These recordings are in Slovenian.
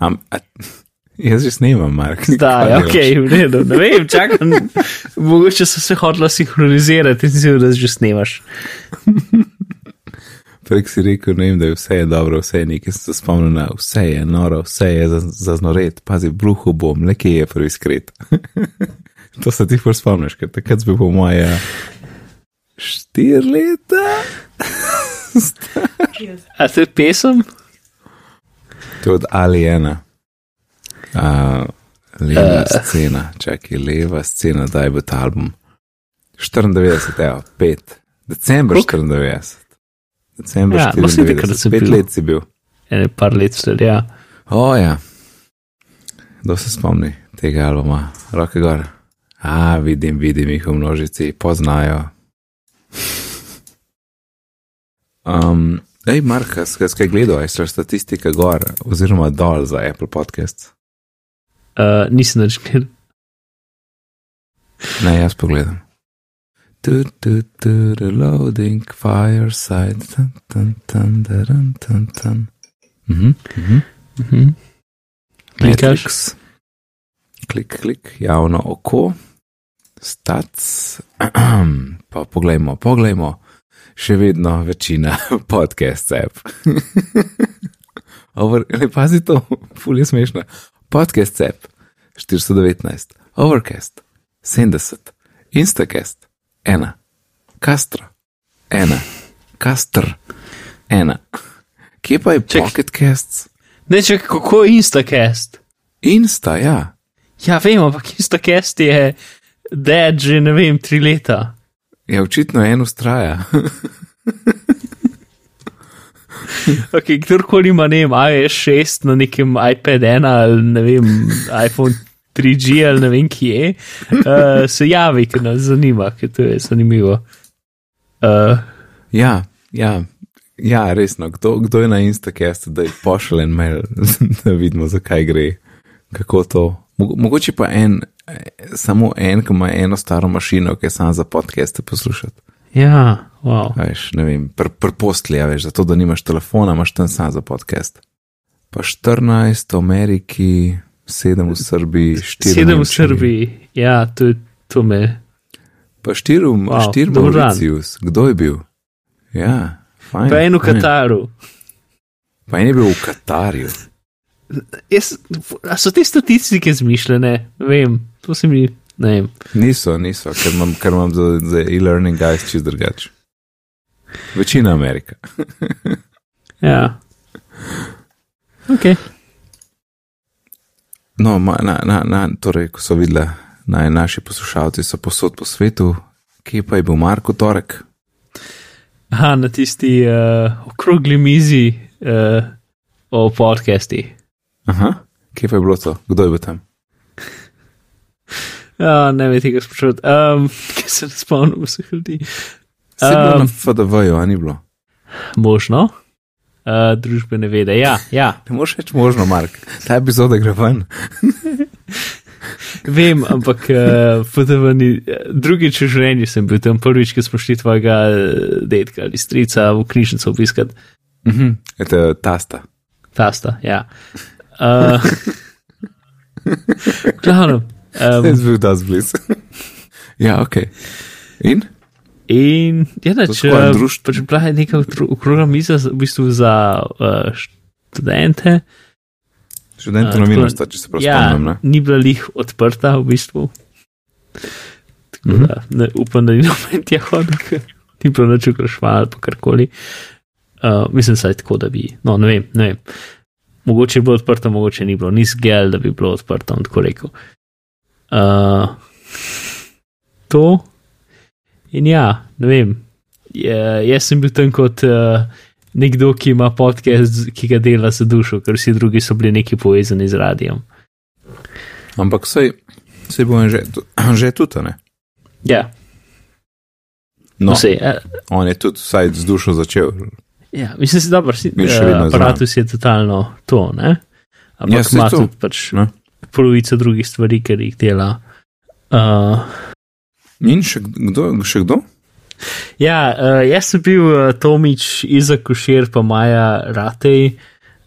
Am, a, jaz že snemam, Mark. Da, Kaj ja, ok, v redu. Ne vem, čakam. Mogoče so se hodila sinhronizirati in si da že snemaš. Prej si rekel, ne vem, da je vse je dobro, vse je nekaj, sem se spomnil na vse je noro, vse je za, za pazi, bruhu bom, le kje je prvi skret. to se ti prvi spomniš, ker takrat bi po moje štiri leta. A to je pesem? To je od Aliena. Uh, leva uh. scena, čakaj, leva scena, daj bo ta album. 94, evo, 5, december Koliko? 94. December Ja, no, saj takrat 94, sem pet bil. let si bil. Ene par let star, ja. O ja, kdo se spomni tega albuma, roke gor. A, vidim, vidim jih v množici, poznajo. Um, ej, Marka, skaj gledal, je statistika gor, oziroma dol za Apple Podcast. Uh, nisem več gledal. Ne, jaz pogledam. Tu, tu, tu, reloading, fireside, tan, tan, tan, daran, tan, tan. Mhm, mhm. Mhm. Klikaš? Klik, klik, javno oko, stats. pa poglejmo, poglejmo. Še vedno večina podcast app. Over, le pazi to, ful je smešno. Podcast app 419, Overcast 70, Instacast 1, Castro 1, Castr 1. Kje pa je Čak- Pocketcasts? Ne, če kako je Instacast? Insta, ja. Ja, vem, ampak Instacast je dead že ne vem, tri leta. Ja, očitno en ustraja. Okay, kdorkoli ima, ne vem, iOS 6 na nekem iPad 1 ali ne vem, iPhone 3G ali ne vem kje, uh, se javi, ker nas zanima, ker to je zanimivo. Uh, ja, ja, ja, resno. Kdo, kdo je na Instacastu, da je pošilj en mail, da vidimo, zakaj gre, kako to. Mo- Mogoče pa en, samo en, ki ima eno staro mašino, ki je sam za podcaste poslušati. ja, wow. A Veš, ne vem, pr, pr postlja, veš, zato da nimaš telefona, imaš tam sam za podcast. Pa 14 v Ameriki, 7 v Srbiji, 4 Sedem v Srbiji, ja, to, to me. Pa 4 v Wow, dan. Mauritius, kdo je bil? Ja, fajn. Pa en v fajn. Kataru. Pa en je bil v Katarju. Jaz, so te statistike zmišljene? Vem, to se mi, ne vem. Niso, niso, ker imam, ker imam za, za e-learning guys čist drugače. Večina Amerika. Ja. Ok. No, ma, na, na, na, torej, ko so videli, naj naši poslušalci so posod po svetu, kje pa je bil Marko Torek? Aha, na tisti uh, okrogli mizi uh, o podcasti. Aha, kje pa je bilo to? Kdo je bil tam? Ja, ne vem tega sprašovati. Um, Kaj se ne spomnim vseh ljudi? Se je bilo Um, na FDV-ju, a ni bilo? Možno. Uh, družbene vede, ja, ja. Ne moreš več možno, Mark. Ta epizoda gre ven. Vem, ampak uh, FDV ni, drugič v življenju sem bil tam prvič, ko smo šli tvojega eh, dedka ali strica v knjižnico obiskati. Mhm, to je tasta. Tasta, ja. Uh, Glavno. Um, Jaz bil da zbliz. ja, ok. In? in svoje uh, društvo. pač bila je neka okro- okrogla miza za- v bistvu za uh, študente. Študent A, novinarstva, če se prav ja, spomnim. Ne? ni bila lih odprta v bistvu. Tako Mhm. da, ne, upam, da ni noben tja hodil, ni bilo nič ukrašval ali pa karkoli. Uh, mislim, saj tako, da bi, no, ne vem, ne vem. Mogoče je bilo odprto, mogoče ni bilo, nis gel, da bi bilo odprto, bom tako rekel. Uh, to in ja, ne vem. Je, jaz sem bil tam kot uh, nekdo, ki ima podcast, ki ga dela za dušo, ker vsi drugi so bili neki povezani z radijem. Ampak sej, sej bo že, že tudi, ne? Ja, No, vse. Uh, on je tudi vsaj z dušo začel. Ja, mislim, da dobro, si, uh, aparatus je totalno to, ne? Ja, Ampak saj ima tudi pač ne. polovico drugih stvari, ker jih dela. Uh, In še kdo? Še kdo? Ja, uh, jaz sem bil uh, Tomič, Izak Košir, pa Maja Ratej,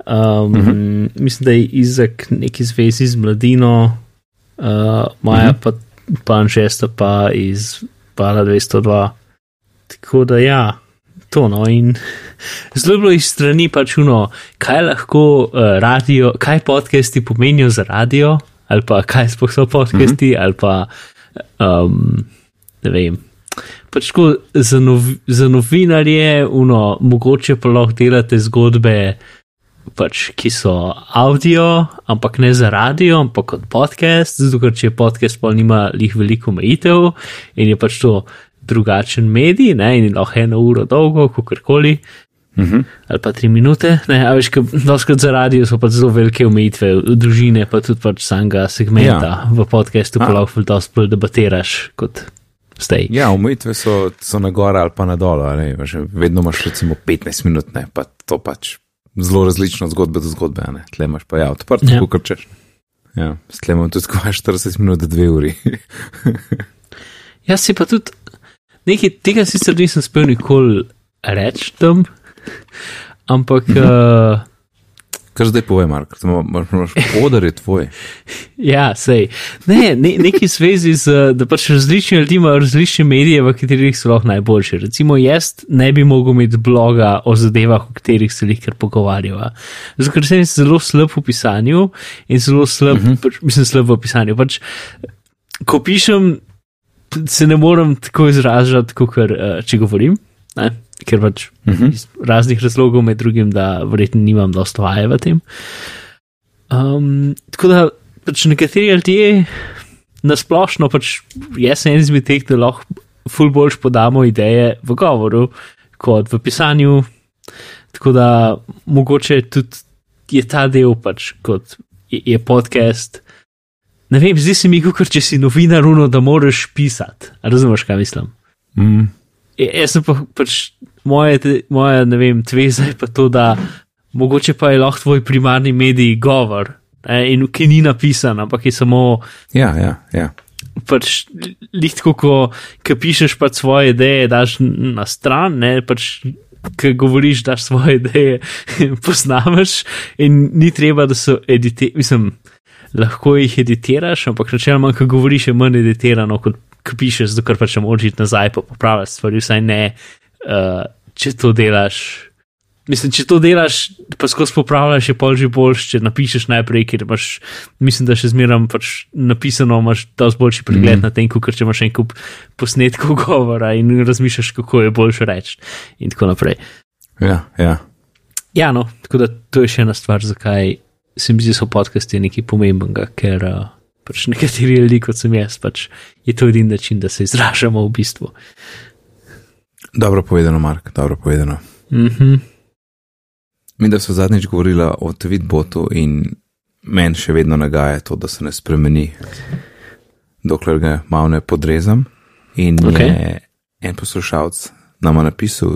Um, uh -huh. Mislim, da je Izak neki zvezi z mladino, uh, Maja uh -huh. pa, pa Anžesta pa iz Pala 202. Tako da ja, to no in zelo bilo iz strani pač uno, kaj lahko uh, radio, kaj podcasti pomenijo za radio, ali pa kaj sploh so podcasti, uh -huh. ali pa um, ne vem. Pač tako za, nov, za novinarje, uno, mogoče pa lahko delate zgodbe, pač, ki so audio, ampak ne za radio, ampak kot podcast, zato ker če podcast pa nima lih veliko omejitev in je pač to drugačen medij, ne, in lahko eno uro dolgo, kakorkoli. Uh -huh. Ali pa tri minute, ne, a veš, doskrat za radio so pa zelo velike omejitve, družine pa tudi pač samega segmenta ja. v podkastu, pa lahko dosti debatiraš kot zdaj. Ja, omejitve so, so na gora ali pa na dol, vedno imaš recimo 15 minut, ne, pa to pač zelo različno zgodbe do zgodbe, ne, tle imaš pa ja, odprto, ja. kot češ. Ja, s tle imamo tudi 40 minut do 2 uri. Jaz si pa tudi nekaj tega sicer nisem spel nikoli reči tam, ampak. Mhm. Uh, Kar zdaj povem, Mark, imaš odar je tvoj. ja, sej. Ne, ne, neki svezi z, da pač različni ljudje imajo različne medije, v katerih so lahko najboljši. Recimo, jaz ne bi mogel imeti bloga o zadevah, o katerih se jih kar pogovarjava. Zato, ker sem zelo slab v pisanju in zelo slab, uh mhm. -huh. pač, mislim, slab v pisanju. Pač, ko pišem, se ne morem tako izražati, kot uh, če govorim, ne? Ker pač uh mhm. -huh. iz raznih razlogov, med drugim, da verjetno nimam dosta vaje v tem. Um, tako da pač nekateri ljudje nasplošno, pač jaz sem en izmed teh, da lahko ful boljš podamo ideje v govoru kot v pisanju. Tako da mogoče tudi je ta del pač kot je, je podcast. Ne vem, zdi se mi, kot če si novinar, uno, da moraš pisati. Razumeš, kaj mislim? Mm. Jaz sem pa, pač moje, moje, ne vem, tveza je pa to, da mogoče pa je lahko tvoj primarni medij govor, ne, in ki ni napisan, ampak je samo. Ja, ja, ja. Pač, lihtko, ko, ko pišeš pa svoje ideje, daš na stran, ne pač. Ki govoriš, da svoje ideje poznaš, in ni treba, da so editirane, mislim, lahko jih editiraš, ampak načeloma, ko govoriš, je manj editirano, kot pišeš, zato ker pač moraš iti nazaj pa popraviti stvari, vsaj ne, uh, če to delaš. Mislim, če to delaš, pa skozi popravljaš, je pol že boljš, če napišeš najprej, ker imaš, mislim, da še zmeraj pač napisano, imaš dosti boljši pregled mm. na tem, ker če imaš en kup posnetkov govora in razmišljaš, kako je boljše reči in tako naprej. Ja, ja. Ja, no, tako da to je še ena stvar, zakaj se mi zdi, da so podcasti nekaj pomembnega, ker uh, pač nekateri ljudje, kot sem jaz, pač je to edini način, da se izražamo v bistvu. Dobro povedano, Mark, dobro povedano. Mm -hmm. Mi, da so zadnjič govorili o Tweetbotu in meni še vedno nagaja to, da se ne spremeni, dokler ga malo ne podrezam. In okay. je en poslušalec nama napisal,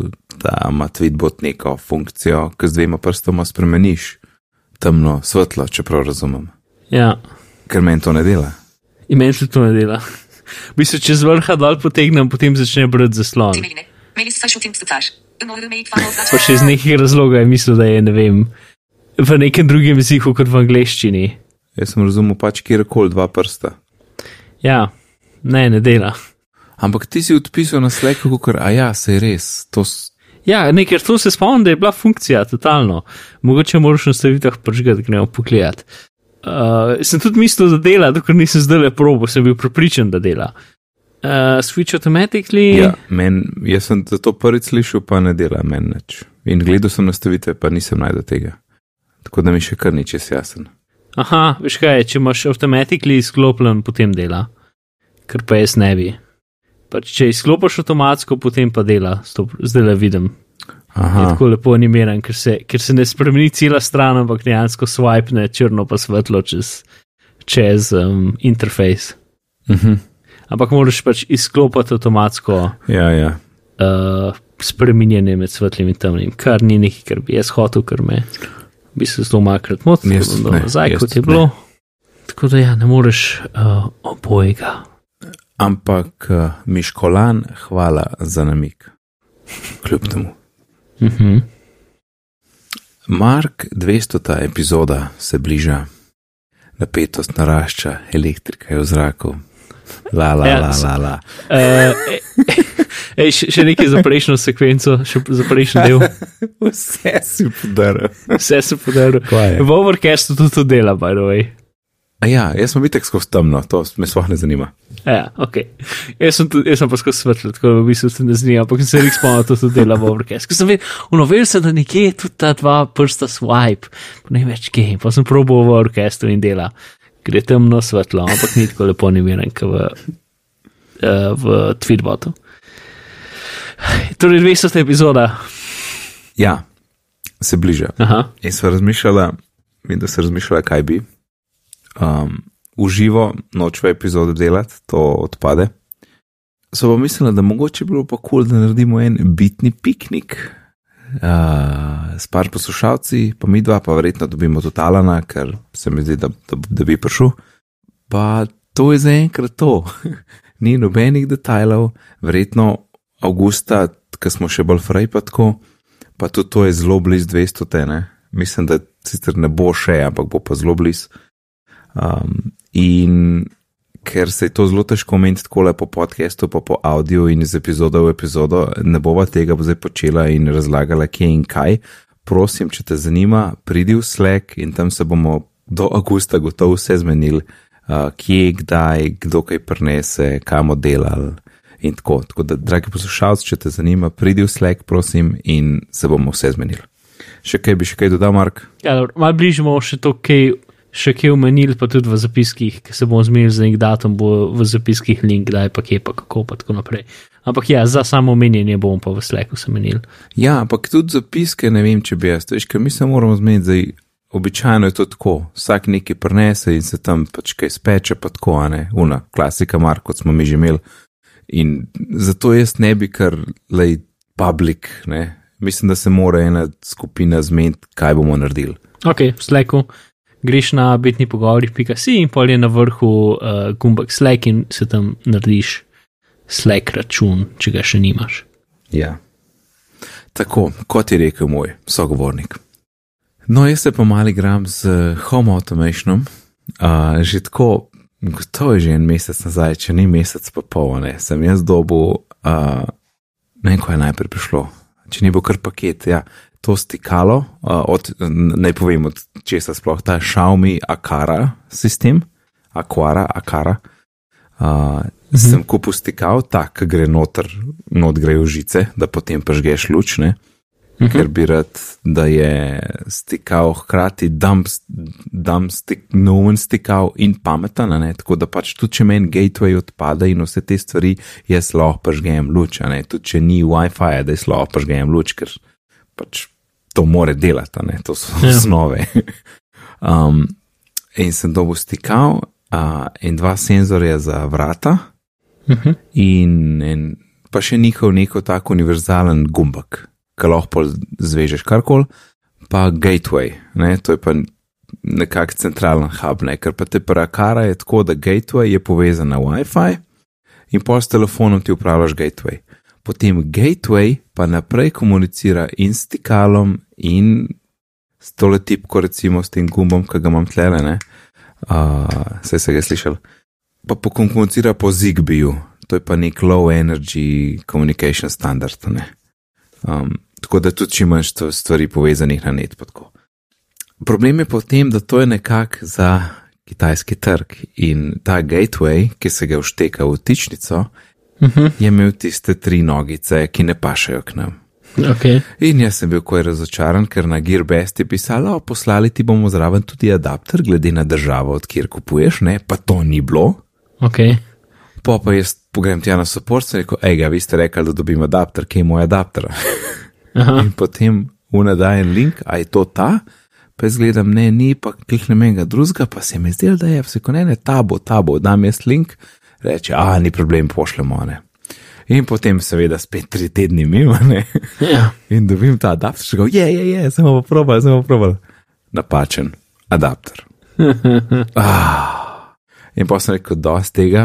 da ima Tweetbot neko funkcijo, ki z dvema prstoma spremeniš temno, svetlo, če prav razumem. Ja. Ker meni to ne dela. In meni se to ne dela. Bi se čez vrha dol potegnem, potem začne brati zaslon. Pa še iz nekih razlogov je mislil, da je ne vem, v nekem drugem jeziku kot v angleščini. Jaz sem razumel pač kjerkoli dva prsta. Ja, ne, ne dela. Ampak ti si odpisal na sleku, ker, a ja, se je res. To, Ja, ne, ker to se spomnim, da je bila funkcija totalno. Mogoče moraš na stavitah pržgati, gremo pogledat. Uh, sem tudi mislil, da dela, dokler nisem zdaj le probo, sem bil pripričan, da dela. Uh, switch automatically. Ja, men, jaz sem to prvič slišal, pa ne dela meni več. In gledal sem nastavitve, pa nisem najdel tega. Tako da mi še kar ni čest jasen. Aha, veš kaj, če imaš automatically izklopljen, potem dela. Ker pa jaz ne bi. Pač, če izklopiš avtomatsko, potem pa dela, zdaj le vidim. Aha. Je tako lepo animiran, ker se, ker se ne spremeni cela stran, ampak dejansko swipe ne črno pa svetlo čez, čez um, interfejs. Uh mhm. -huh. Ampak moraš pač izklopiti avtomatsko ja, ja. Uh, spremenjene med svetlim in temnim, kar ni nekaj, kar bi jaz hotel, ker me bi se zelo makrat motil, da je nazaj, kot je bilo. Ne. Tako da ja, ne moreš uh, obojega ampak uh, Miškolan, hvala za namik. Kljub temu. Uh -huh. Mark 200. epizoda se bliža, napetost narašča, elektrika je v zraku. La, la, Ja, la, la, la. Uh, ej, še, še nekaj za prejšnjo sekvenco, še za prejšnji del. Vse si podaril. Vse se podaril. V overcastu tudi to dela, by the way. A ja, jaz sem videl skozi temno, to me sploh ne zanima. Ja, ok. Jaz sem, tudi, jaz sem pa skozi svetlo, tako da v bistvu se ne zanima, ampak se res spomnim, da to tudi dela v overcastu. Ker sem vedel, unovel sem, da nekje je tudi ta dva prsta swipe, ne več kje, pa sem probal v overcastu in dela. Gre temno svetlo, ampak ni tako lepo animiran, kot v, uh, v Tweetbotu. Torej, 200. epizoda. Ja, se bliža. Aha. In sva razmišljala, vem, da se razmišljala, kaj bi. Um, uživo nočve epizode delati, to odpade. So pa mislila, da mogoče bi bilo pa kul, cool, da naredimo en bitni piknik. Uh, s par poslušalci, pa mi dva, pa verjetno dobimo tudi Alana, ker se mi zdi, da, da, da bi prišel. Pa to je zaenkrat to. Ni nobenih detajlov, verjetno avgusta, ko smo še bolj fraj, pa tako, pa tudi to je zelo blizu 200, ne? mislim, da sicer ne bo še, ampak bo pa zelo blizu. Um, in ker se je to zelo težko meniti tako le po podkastu, pa po avdiu in iz epizode v epizodo, ne bova tega zdaj počela in razlagala, kje in kaj. Prosim, če te zanima, pridi v Slack in tam se bomo do avgusta gotovo vse zmenili, uh, kje, kdaj, kdo kaj prenese, kam delal. In tako, tako da, dragi poslušalci, če te zanima, pridi v Slack, prosim, in se bomo vse zmenili. Še kaj bi še kaj dodal, Mark? Ja, malo bližje bomo še to, kaj, še kaj omenili, pa tudi v zapiskih, ki se bomo zmenili za nek datum, bo v zapiskih link, kdaj pa kje pa kako pa tako naprej. Ampak ja, za samo omenjanje bomo pa v Slacku se menili. Ja, ampak tudi zapiske ne vem, če bi jaz, veš, ker mi se moramo zmeniti, zdaj običajno je to tako, vsak nekaj prenese in se tam pač kaj speče, pa tako, a ne, una, klasika, Mark, kot smo mi že imeli. In zato jaz ne bi kar lej public, ne. Mislim, da se mora ena skupina zmeniti, kaj bomo naredili. Ok, v Slacku greš na bitni pogovori.si in pol je na vrhu uh, gumbek Slack in se tam narediš Slack račun, če ga še nimaš. Ja. Tako, kot je rekel moj sogovornik. No, jaz se pa mali gram z eh, home automationom, uh, že tako, to je že en mesec nazaj, če ni mesec pa pol, ne, sem jaz dobil, uh, ne vem, ko je najprej prišlo, če ni bil kar paket, ja, to stikalo, od, naj povem, od česa sploh ta Xiaomi Akara sistem, Aquara, Akara. Uh, mhm. Sem kupil stikal, tak, ki gre noter, not grejo žice, da potem pa žgeš luč, ne. Mhm. Ker bi rad, da je stikal hkrati dump, dump stik, noven stikal in pameten, ne, tako da pač tudi če meni gateway odpada in vse te stvari, jaz lahko pažgem luč, tudi če ni WiFi, da jaz lahko pažgem luč, ker pač to more delati, ne, to so Ja. osnove. um, in sem dobil stikal uh, in dva senzorja za vrata Mhm. in, in pa še njihov neko tako univerzalen gumbek, ki lahko zvežeš karkoli, pa gateway, ne, to je pa nekak centralen hub, ne, ker pa te parakara je tako, da gateway je povezan na WiFi in pol s telefonom ti upravljaš gateway. Potem gateway pa naprej komunicira in s stikalom in s tole tipko, recimo s tem gumbom, ki ga imam tlele, ne, uh, se se ga slišal pa pokomunicira po Zigbeeju, to je pa nek low energy communication standard. Ne? Um, tako da tudi če imaš stvari povezanih na net. tako. Problem je pa v tem, da to je nekako za kitajski trg in ta gateway, ki se ga všteka v tičnico, Mhm. je imel tiste tri nogice, ki ne pašajo k nam. Ok, In jaz sem bil koj razočaran, ker na Gearbest je pisalo, poslali ti bomo zraven tudi adapter, glede na državo, od kjer kupuješ, ne, pa to ni bilo. ok. Po pa jaz pogrem tja na support in rekel, hej, ga, vi ste rekli, da dobim adapter, kje je moj adapter. In potem unadajen link, a je to ta, pa jaz gledam, ne, ni pa kliknem enega drugega, pa se mi zdi, da je vse ko ne, ne, ta bo, ta bo, dam jaz link, reče, a ni problem, pošljemo ne. In potem seveda spet tri tedni mimo, ne. Ja. In dobim ta adapter, še go, je, je, je, sem pa probal, sem pa probal. Napačen adapter. ah. In pa sem rekel, z tega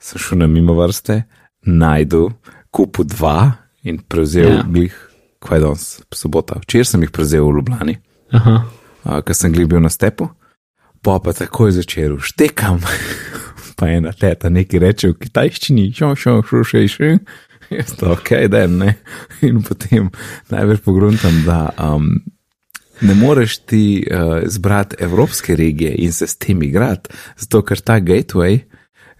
sem šel na mimo vrste, najdu, kupil dva in prevzel Ja. jih, kaj je danes, sobota. Včeraj sem jih prevzel v Ljubljani. Uh, ker sem bil na stepu, pa pa takoj začel štekam. pa ena teta nekaj reče v kitajščini, šel, šel, šel, šel, šel. Jaz to ok, da ne. In potem največ pogruntam, da um, ne moreš ti uh, zbrati evropske regije in se s tem igrati, zato ker ta gateway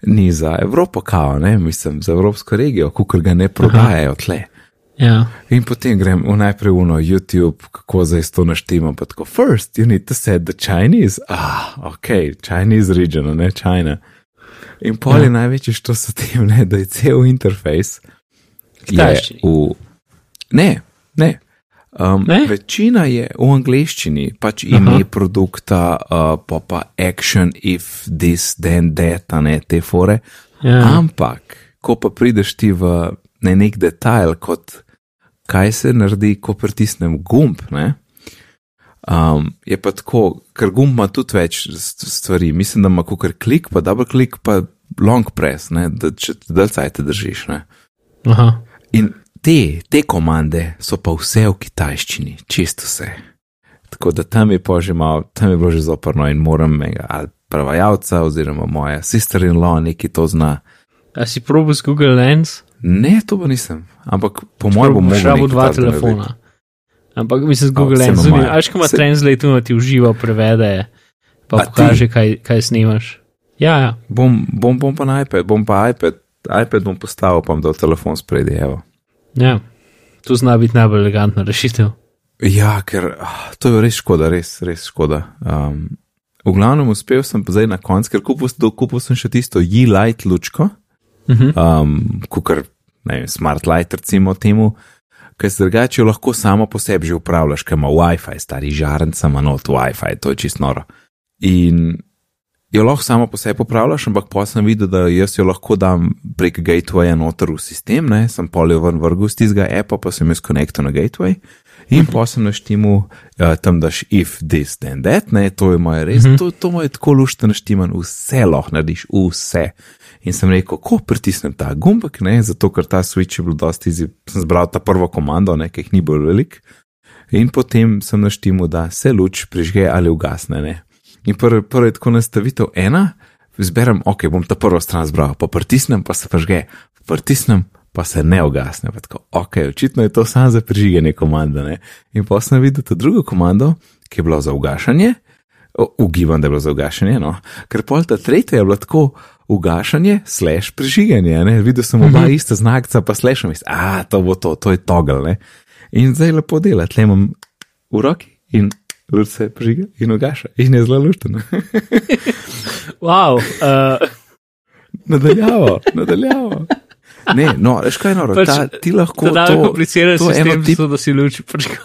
ni za Evropo, kao, ne, mislim, za evropsko regijo, kukor ga ne prodajajo tle. Ja. In potem grem v najprej uno YouTube, kako zdaj to naštimo, pa tako, first, you need to set the Chinese, ah, ok, Chinese region, ne China. In pol je Ja. največji, što so tem, ne, da je cel interfejs. je Kitajščini. v- Ne, ne. Um, Ne? Večina je v angleščini, pač ime produkta, uh, pa pa action, if this, then that, ne te fore. Ja. Ampak, ko pa prideš ti v ne nek detajl, kot kaj se naredi, ko pritisnem gumb, ne? Um, je pa tako, ker gumb ima tudi več st- stvari. Mislim, da ima kar klik, pa double klik, pa long press, ne? da če te držiš. Ne? Aha. In te, te komande so pa vse v kitajščini, čisto vse. Tako da tam je malo, tam je bilo že zoprno in moram mega ali prevajalca oziroma moja sister-in-law neki to zna. A si probil z Google Lens? Ne, to pa nisem, ampak po mojem bom mogel. rabo nekaj dva telefona. Ampak mislim, z A, Google ima zunaj, až ko ima Saj- Translate, tu ti uživa, prevede, pa A ti? pokaže, kaj, kaj snimaš. Ja, ja. Bom, bom, bom pa na iPad, bom pa iPad, iPad bom postavil, pa bom dal telefon spredi, evo. ja. Tu zna biti najbolj elegantna rešitev. Ja, ker ah, to je res škoda, res, res škoda. Um, v glavnem uspel sem pa zdaj na koncu, ker kupil, kupil sem še tisto Ye-Light lučko, Mhm. um, kukar, ne vem, Smart Light recimo temu, ker se drugače lahko samo po sebi že upravljaš, ker ima WiFi, stari žarenca ima not WiFi, to je čist noro. In jo lahko samo po sebi upravljaš, ampak pa sem videl, da jaz jo lahko dam prek gatewaya noter v sistem, ne, sem poljo ven vrgu z tistega appa, pa sem jo skonektal na gateway. In pa sem naštimu, uh, tam daš if this, then that, ne, to je moje res, mm -hmm. to, to moje tako lušte naštiman, vse lahko narediš, vse. In sem rekel, ko pritisnem ta gumbek, ne, zato ker ta switch je bil dosti izziv, sem zbral ta prvo komando, ne, ki jih ni bolj velik. In potem sem naštimu, da se luč prižge ali ugasne, ne. In prvi prv je tako nastavitev ena, zberem, ok, bom ta prvo stran zbral, pa pritisnem, pa se prižge, pritisnem, pa se ne ugasne. Pa tako, ok, očitno je to samo za prižiganje komande. Ne? In pa sem videl to drugo komando, ki je bilo za ugašanje, O, ugibam, da je bilo za ugašanje, no, ker pol ta tretja je bilo tako ugašanje, slash prižiganje. Ne? Videl sem oba ista znakca, pa slash mislim, a to bo to, to je togel. Ne? In zdaj lepo dela, tle imam v roki in luč se prižiga in ugaša, in je zelo luštno. Wow, uh, Nadaljavo, nadaljavo. Ne, no, veš kaj je noro, Pač, ta, ti lahko to je kompliciran to je eno tip- zato da si luči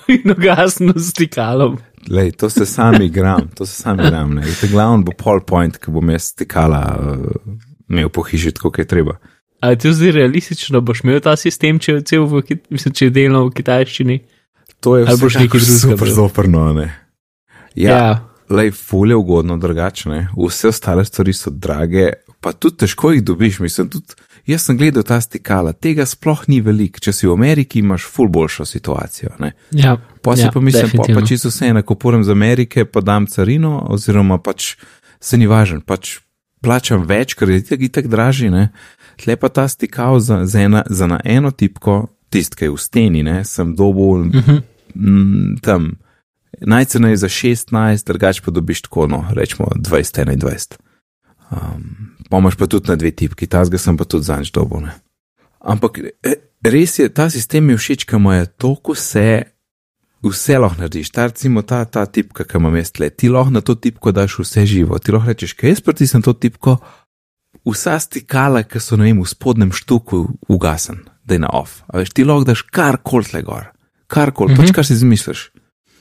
in ugasno s stikalom. Lej, to se sam igram, to se sam igram. Ne. Te glavno bo pol point, ki bom jaz stikala, uh, imel po hiši, tako je treba. Ali ti zdi realistično, boš imel ta sistem, če je cel v, mislim, če je delno v kitajščini? To je drugega super zoprno, ne. Ja. ja. lej, ful je ugodno drugačne, vse ostale stvari so drage, pa tudi težko jih dobiš, mislim, tudi jaz sem gledal ta stikala, tega sploh ni veliko, če si v Ameriki imaš ful boljšo situacijo, ne. ja. Pa si ja, pa mislim, pa, pa čisto vse, ko pojem z Amerike, pa dam carino, oziroma pač se ni važen, pač plačam več, ker je itak, itak dražji, ne. Tle pa ta stikal za, za, ena, za na eno tipko, tist, ki je v steni, ne, sem dobil Uh -huh. mm, tam, najcenej za 16, drugače pa dobiš tako, no, rečemo 20, 21. Um, Pomaž pa tudi na dve tipki, tazga sem pa tudi zanj dobil. Ne. Ampak e, res je, ta sistem mi všeč, ker je toliko vse, vse lahko narediš. Ta, recimo, ta, ta tipka, ki imam jaz tle, ti lahko na to tipko daš vse živo. Ti lahko rečeš, kaj jaz pritisnem to tipko, vsa stikala, ki so na vem, v spodnjem štuku, ugasen, da je na off. A veš, ti lahko daš karkoli tle gor, karkoli, mm -hmm. pač kar si izmisliš.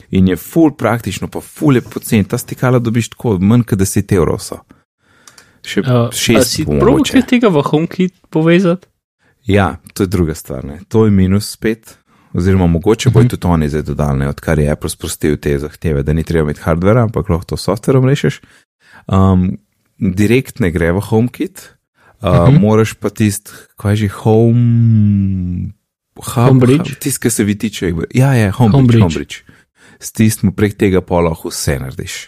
In je full praktično, pa full je pocen, ta stikala dobiš tako, manj kot 10 evrov so. Še Uh, šest si mogoče. kaj tega v HomeKit povezati? Ja, to je druga stvar. Ne. To je minus spet, oziroma mogoče bojo tudi oni zdaj dodali, odkar je Apple sprostil te zahteve, da ni treba imeti hardvera, ampak lahko to s softverom rešiš. Um, direkt ne gre v HomeKit, uh, uh -huh. moraš pa tist, kaj že home. Hub, Homebridge? hub, Tist, ki se vitiče. Ja, je Homebridge. Homebridge. Homebridge. s tistim prek tega pa lahko vse narediš.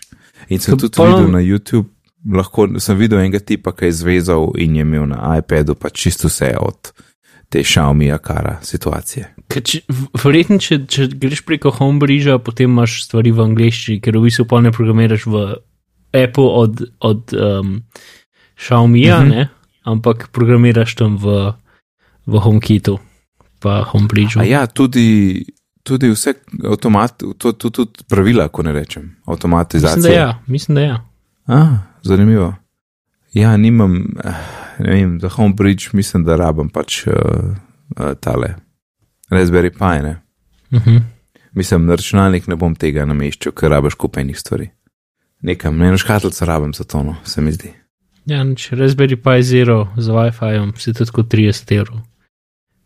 In sem tudi pol- videl na YouTube, lahko sem videl enega tipa, ki je zvezal in je imel na iPadu pa čisto vse od te Xiaomi Akara situacije. Ker Če, verjetno, če, če greš preko Homebridgea, potem imaš stvari v angleščini, ker v bistvu pa ne programiraš v Apple od, od um, Xiaomija, Mhm. mm -hmm. ampak programiraš tam v, v HomeKitu, pa Homebridgeu. Ja, tudi, tudi vse avtomat, to, to, tudi pravila, ko ne rečem, mislim, avtomatizacija. da ja, mislim, da ja. A, zanimivo. Ja, nimam, eh, ne vem, za Homebridge mislim, da rabim pač uh, uh, tale Raspberry Pi, ne. Uh -huh. Mislim, na računalnik ne bom tega nameščal, ker rabiš kupenih stvari. Nekam, ne eno škatlico rabim za to, no, se mi zdi. Ja, če Raspberry Pi Zero z WiFi-om, si tudi kot 30 evrov.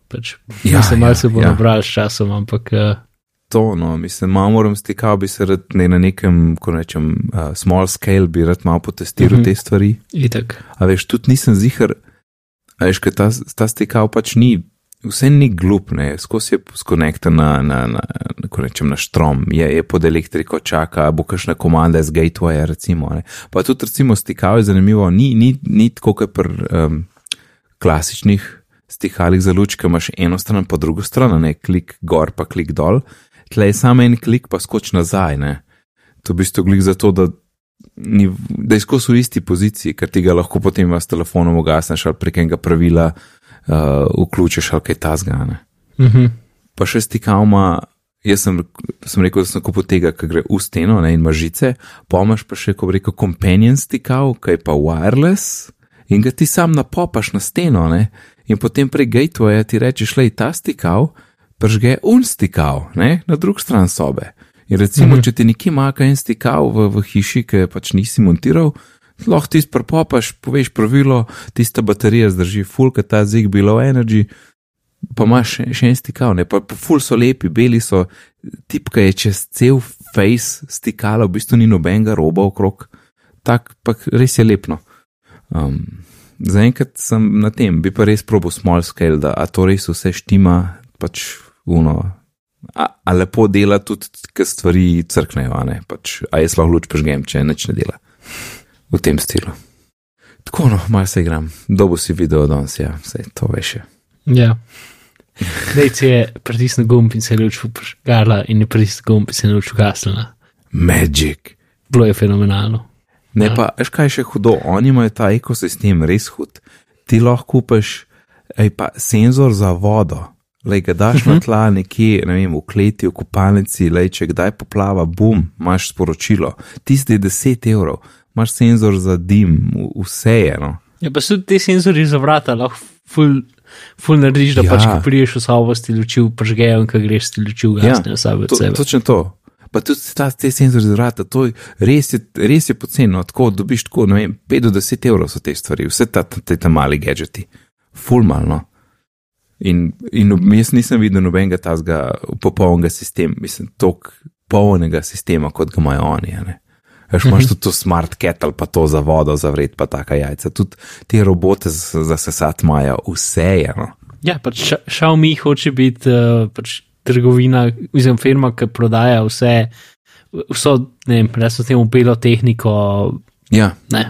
Pač, Ja, ja, mislim, ja, malo se bo ja. ja. nabral s časom, ampak uh, To, no, mislim, malo moram stikal, bi se rad ne na nekem, ko rečem, uh, small scale, bi rad malo potestiral Mhm. -huh. te stvari. itak. A veš, tudi nisem zihar, a veš, ker ta, ta stikal pač ni, vse ni glup, ne, skozi je skonektor na, na, na, na, ko rečem, na štrom, je, je pod elektriko čaka, bo kakšna komanda z gatewaya, recimo, ne. Pa tudi recimo stikal je zanimivo, ni, ni, ni tako, kot pri um, klasičnih stikalih za luč, ki imaš eno stran pa drugo stran, ne, klik gor pa klik dol, tle je samo en klik pa skoč nazaj, ne. To v bistvu glik zato, da ni, da je skozi v isti poziciji, ker ti ga lahko potem s telefonom ugasneš ali prek enega pravila uh, vključiš ali kaj tasgane. Uh -huh. Pa še stikavma, jaz sem, sem rekel, da sem kupil tega, ki gre v steno ne, in ima žice, pa še, ko bi rekel, companion stikav, ki je pa wireless in ga ti sam napopaš na steno ne, in potem prek gatewaya ti rečeš, lej ta stikav, pržge un stikav, ne, na drug stran sobe. In recimo, -hmm. če ti nekje manjka en stikav v, v hiši, ki pač nisi montiral, lahko ti spropopaš, poveš pravilo, tista baterija zdrži full, ker ta zig below energy, pa imaš še, še en stikav, ne, pa, pa full so lepi, beli so, tipka je čez cel face stikala, v bistvu ni nobenega roba okrog, tak pa res je lepno. Um, Zaenkrat sem na tem, bi pa res probo small scale, da a to res vse štima, pač uno. A, a lepo dela tudi, ker stvari crknejo, a ne pač, a jaz lahko luč prežgem, če nič ne dela. V tem stilu. Tako no, malo se igram, dobo si video danes, ja, vse to veš. je. Ja. Dejci je pritisnil gumb in se je luč požgala, in je pritisnil gumb in se je luč ugasnila. Magic. Bilo je fenomenalno. Ne Ja. pa, veš kaj je še hudo, oni imajo ta ekosistem res hud. Ti lahko kupiš ej, pa senzor za vodo. Lej, ga daš uh -huh. na tla nekje, ne vem, v kleti, v kopalnici, lej, če kdaj poplava, bum, imaš sporočilo. Tisti je 10 evrov, imaš senzor za dim, vse je eno. Ja, pa so ti senzori za vrata, lahko ful, ful narediš, da Ja. ja. pač, ko priješ v sobo, si luči pržgejo in ko greš, si luči ugasnejo ja, sabo to, sebe. točno to. Pa tudi ta, te senzori za vrata, to je res, je, res je poceni, no, tako dobiš tako, ne vem, 5 do 10 evrov so te stvari, vse ta, te, ta mali gadgeti, fulmalno. In, in jaz nisem videl nobenega tazga popolnega sistema, mislim, tako polnega sistema, kot ga imajo oni. Veš, imaš tudi to smart kettle, pa to za vodo, za vred, pa taka jajca. Tudi te robote za, za sesat imajo vse je. No. Ja, pač Ša- Xiaomi hoče biti uh, pač trgovina, mislim, firma, ki prodaja vse, vso, ne vem, resno temu belo tehniko, Ja, ne.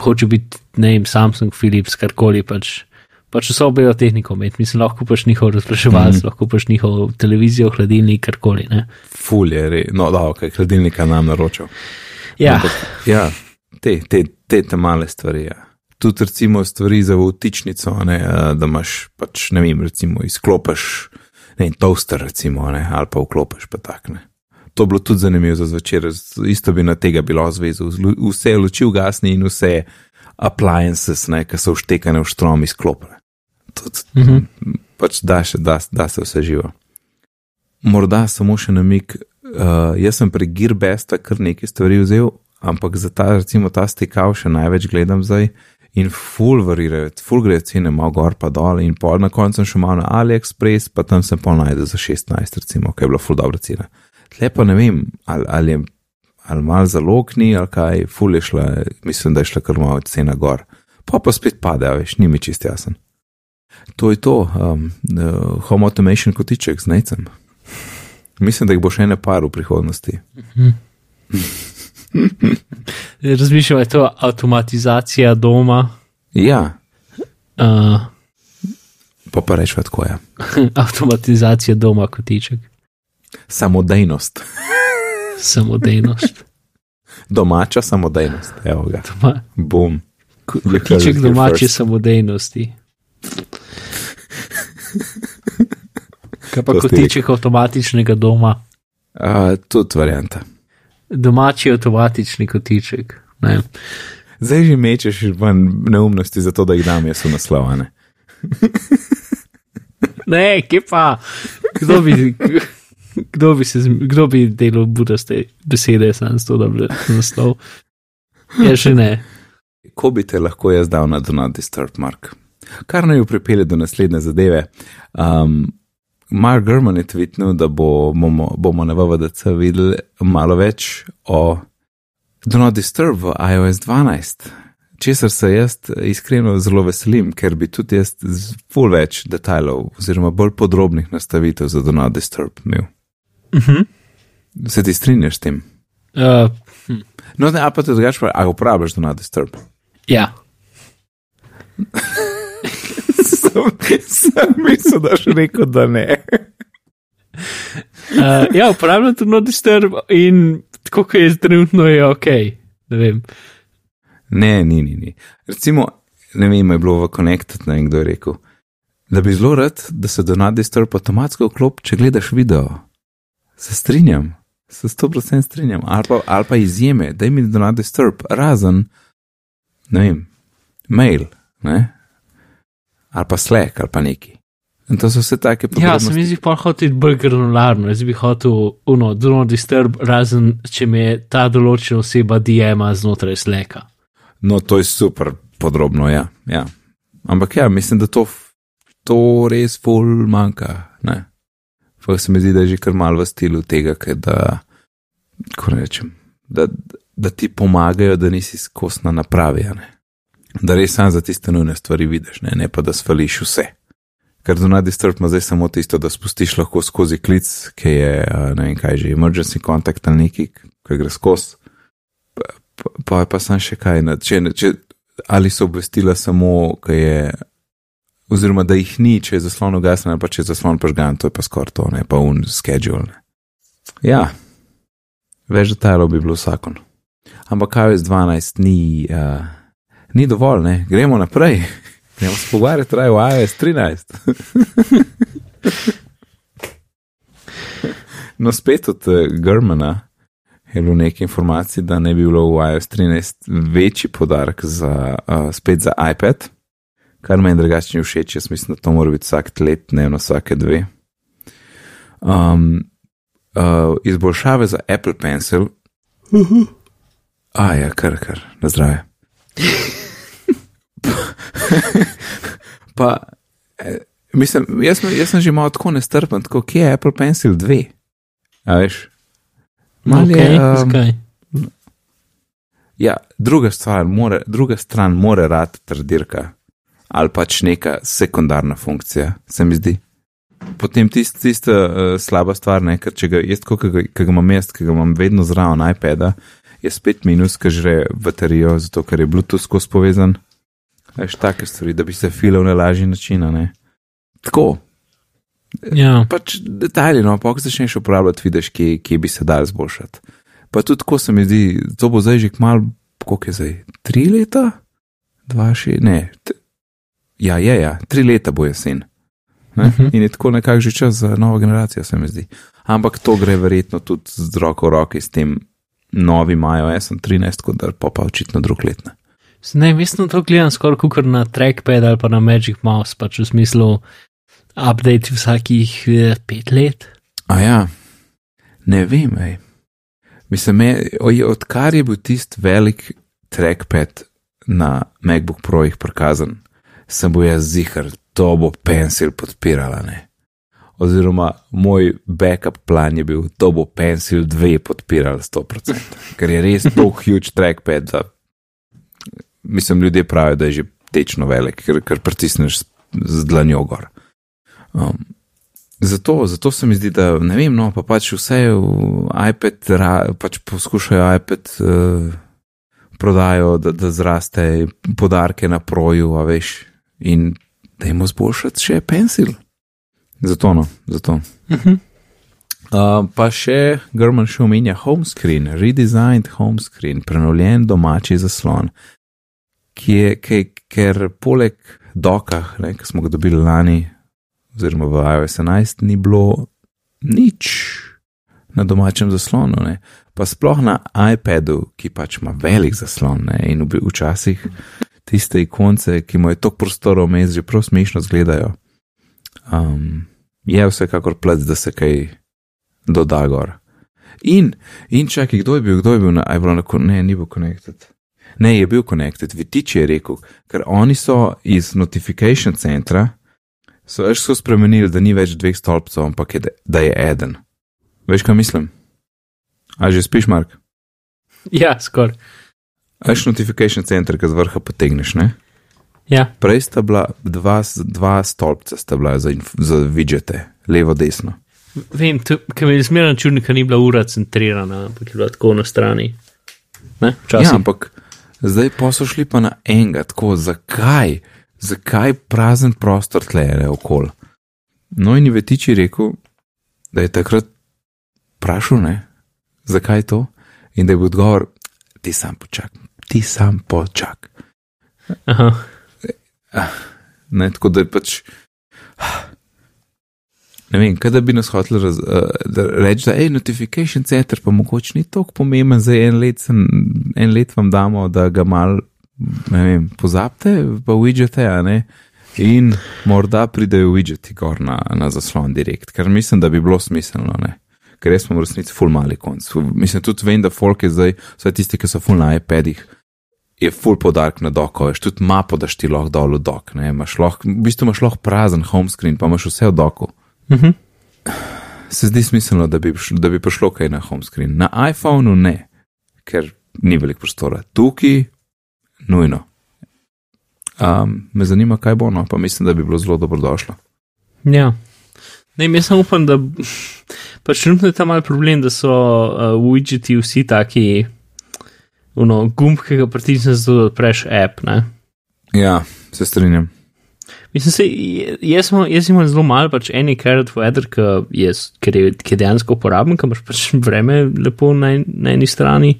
Hoče biti, ne vem, Samsung, Philips, karkoli pač. Pač vso belo tehniko imeti, mislim, lahko paš njihov razpraševalec, mm. lahko paš njihov televizijo, hladilnik, karkoli. Ne? ful je, re, no, da, ok, hladilnika nam naročil. Ja, Ampak, ja, te, te, te, te male stvari. Ja. Tudi recimo stvari za vtičnico, ne, da imaš pač, ne vem, recimo izklopiš, ne vem, toaster recimo, ne, ali pa vklopiš pa tak ne. To bi bilo tudi zanimivo za zvečer, isto bi na tega bilo zvezo, vse luči ugasni in vse appliances, ne, ki so vštekane v štrom izklopene. Tudi, uh -huh. pač da, še, da, da se vse živo. Morda samo še namik, uh, jaz sem pri Gearbesta kar nekaj stvari vzel, ampak za ta, recimo, ta stikav še največ gledam zdaj in full varirajo, full grejo cene, malo gor pa dol in pol na koncu sem šel malo na AliExpress, pa tam sem pol najdel za 16, recimo, kaj je bila full dobra cena. Tle pa ne vem, ali, ali je ali mal zalogni, ali kaj, full je šla, mislim, da je šla kar malo cena gor. Pa pa spet pade, veš, ni mi čist jasen. To je to, um, uh, home automation kotiček z necem. Mislim, da jih bo še ene par v prihodnosti. Razmišljam, je to avtomatizacija doma. Ja, Uh, pa pa rečemo tako je. avtomatizacija doma, kotiček, Samodejnost, samodejnost. domača samodejnost. Evo ga, Doma, bom. kotiček domače samodejnosti. Kaj pa To kotiček avtomatičnega doma, Uh, tudi varianta. domači avtomatični kotiček. Ne. Zdaj že mečeš ven neumnosti, zato da jih dam jaz v naslovane. Ne, kje pa, kdo bi, kdo bi, se, kdo bi delal budaste besede, sem s to, da bi naslov. Ja, še ne. Ko bi te lahko jaz dal na Do Not Disturb, Mark? Kar naj jo pripelje do naslednje zadeve. Um, Mark Gurman je tvitnil, da bo, bomo, bomo na VVDC videli malo več o Do Not Disturb v iOS 12. Česar se jaz iskreno zelo veselim, ker bi tudi jaz ful več detajlov oziroma bolj podrobnih nastavitev za Do Not Disturb imel. Uh -huh. Se ti strinjaš s tem? uh, No, ne, a pa te drugače, a uporabljaš Do Not Disturb? ja, sem, sem mislil, da še rekel, da ne. uh, ja uporabljam to no disturb in tako, kot je trenutno, je ok. Ne vem. Ne, ni, ni, ni. Recimo, ne vem, je bilo v Connected, ne vem, kdo je rekel, da bi zelo rad, da se Donald Disturb avtomatsko vklop, če gledaš video. Se strinjam, se 100% strinjam. Ali pa, ali pa izjeme, da mi Donald Disturb, razen, ne vem, mail, ne? Ali pa Slack, ali pa neki. In to so vse take Ja, podrobnosti. se mi zdi pa hotel bolj granularno. Jaz bi hotel, uno, do no disturb, razen če me ta določena oseba DM-a znotraj sleka. No, to je super podrobno, ja. ja. Ampak ja, mislim, da to, to res ful manjka. Fak se mi zdi, da je že kar malo v stilu tega, kaj da, kako rečem, da, da ti pomagajo, da nisi skos na napravi. ne. Da res sam za tiste nujne stvari vidiš, ne, ne pa da svališ vse. Ker do nadisturb ima zdaj samo tisto, da spustiš lahko skozi klic, ki je, ne vem kaj že, emergency contact ali neki, ki gre skozi pa, pa, pa sem še kaj, na- če, če, ali so obvestila samo, ki je, oziroma da jih ni, če je zaslon ugasnjen, pa če je zaslon požgan, to je pa skoraj to, ne pa un schedule. Ne. Ja, več detajlov bi bilo vsakon. Ampak kaj z 12 ni, uh, ni dovolj, ne, gremo naprej. Gremo se pogovarjati, raje o iOS 13. no, spet od uh, Germana je bilo nekaj informacij, da ne bi bilo v iOS 13 večji podarek za, uh, spet za iPad, kar meni drugače ni všeč, jaz mislim, da to mora biti vsak let, ne na vsake dve. Um, uh, izboljšave za Apple Pencil. A ja, kar, kar, na zdravje. pa, eh, mislim, jaz, jaz sem že malo tako nestrpen, tako kje je Apple Pencil 2? A veš? Malo Ok, je, um, zakaj? Ja, druga, stvar, more, druga stran more rad trdirka ali pač neka sekundarna funkcija, se mi zdi. Potem tista tist, uh, slaba stvar, ne, ker če ga jaz, ki ga, ga imam jaz, ki ga imam vedno zraven iPada, je spet minus, ker žre baterijo, zato ker je Bluetooth skozi povezan. Veš, take stvari, da bi se filal na lažji način, ne. Tako, Ja, pač detajli, no, pa ko začneš uporabljati, vidiš, kje, kje bi se dal zboljšati. Pa tudi tako se mi zdi, to bo zdaj že kmal, koliko je zdaj, tri leta, dva, še, ne, t, ja, je, ja, tri leta bo jesen. Ne? Uh Mhm. -huh. In je tako nekako že čas za novo generacijo, se mi zdi. Ampak to gre verjetno tudi z roko v roki s tem novim iOS 13, kot da pa pa očitno drug let. Ne? ne, mislim, to gledam skoraj kot na trackpad ali pa na Magic Mouse, pač v smislu update vsakih eh, pet let. A ja, ne vem, ej. Mislim, oj, odkar je bil tisti velik trackpad na MacBook Projih prikazan, sem bil jaz zihar, to bo Pencil podpirala, ne. Oziroma, moj backup plan je bil, to bo Pencil 2 podpiral 100%, ker je res to huge trackpad, da mislim, ljudje pravijo, da je že tečno velik, ker, ker pritisneš z, dlanjo gor. Um, zato, zato se mi zdi, da ne vem, no, pa pač vse iPad, ra, pač poskušajo iPad uh, prodajo, da, da zraste podarke na proju, a veš, in da jim zboljšati še pensil. Zato no, zato. Uh -huh. Uh, pa še German še omenja home screen, redesigned home screen, prenovljen domači zaslon, ki je, ki, ker poleg doka, ki smo ga dobili lani, oziroma v iOS 11, ni bilo nič na domačem zaslonu, ne. pa sploh na iPadu, ki pač ima velik zaslon ne. in včasih tiste ikonce, ki mu je toliko prostora vmes, že prav smešno izgledajo. Um, je vsekakor plec, da se kaj doda gor. In, in čakaj, kdo je bil, kdo je bil na iPhone, ne, ni bil connected. Ne, je bil connected, Vitič je rekel, ker oni so iz notification centra, so več so spremenili, da ni več dveh stolpcev, ampak je, da je eden. Veš, kaj mislim? A že spiš, Mark? Ja, skoraj. Veš notification center, ki z vrha potegneš, ne? Ja. Prej sta bila dva, dva stolpca, sta bila za, za vidžete, levo, desno. Vem, ker mi je zmerno čudno, ker ni bila ura centrirana, ampak je bila tako na strani. Ne, ja, ampak zdaj pa so šli pa na enega, tako zakaj, zakaj prazen prostor tlere okol. No in Vetiči rekel, da je takrat vprašal, ne, zakaj to, in da je bil odgovor, ti sam počak, ti sam počak. Aha. Ne, tako da je pač. Ne vem, kaj da bi nas hotel da reči, da je notification center, pa mogoče ni tako pomemben, za en let, sem, en let vam damo, da ga mal, ne vem, pozabite, pa widgete, a ne. In morda pridejo widgeti gor na, na zaslon direkt, ker mislim, da bi bilo smiselno, ne. Ker res smo v resnici full mali konc. Mislim tudi vem, da folk je zdaj, vsaj tisti, ki so full na iPadih, je full podarek na doko, veš, tudi mapo daš ti lahko dol v dok, ne, imaš lahko, v bistvu imaš lahko prazen home screen, pa imaš vse v doku. Uh -huh. Se zdi smiselno, da bi, da bi prišlo kaj na home screen. Na iPhonu ne, ker ni veliko prostora. Tukaj, nujno. Um, me zanima, kaj bo, no, pa mislim, da bi bilo zelo dobrodošlo. Ja. Ne, jaz samo upam, da pač trenutno je tam mal problem, da so uh, widgeti vsi taki, uno, gumb, ki ga pritisneš, da odpreš app, ne? Ja, se strinjam. Mislim, se, jaz, jaz imam zelo malo, pač eni carrot weather, ki je, je dejansko uporaben, ker imaš pač vreme lepo na, na eni strani.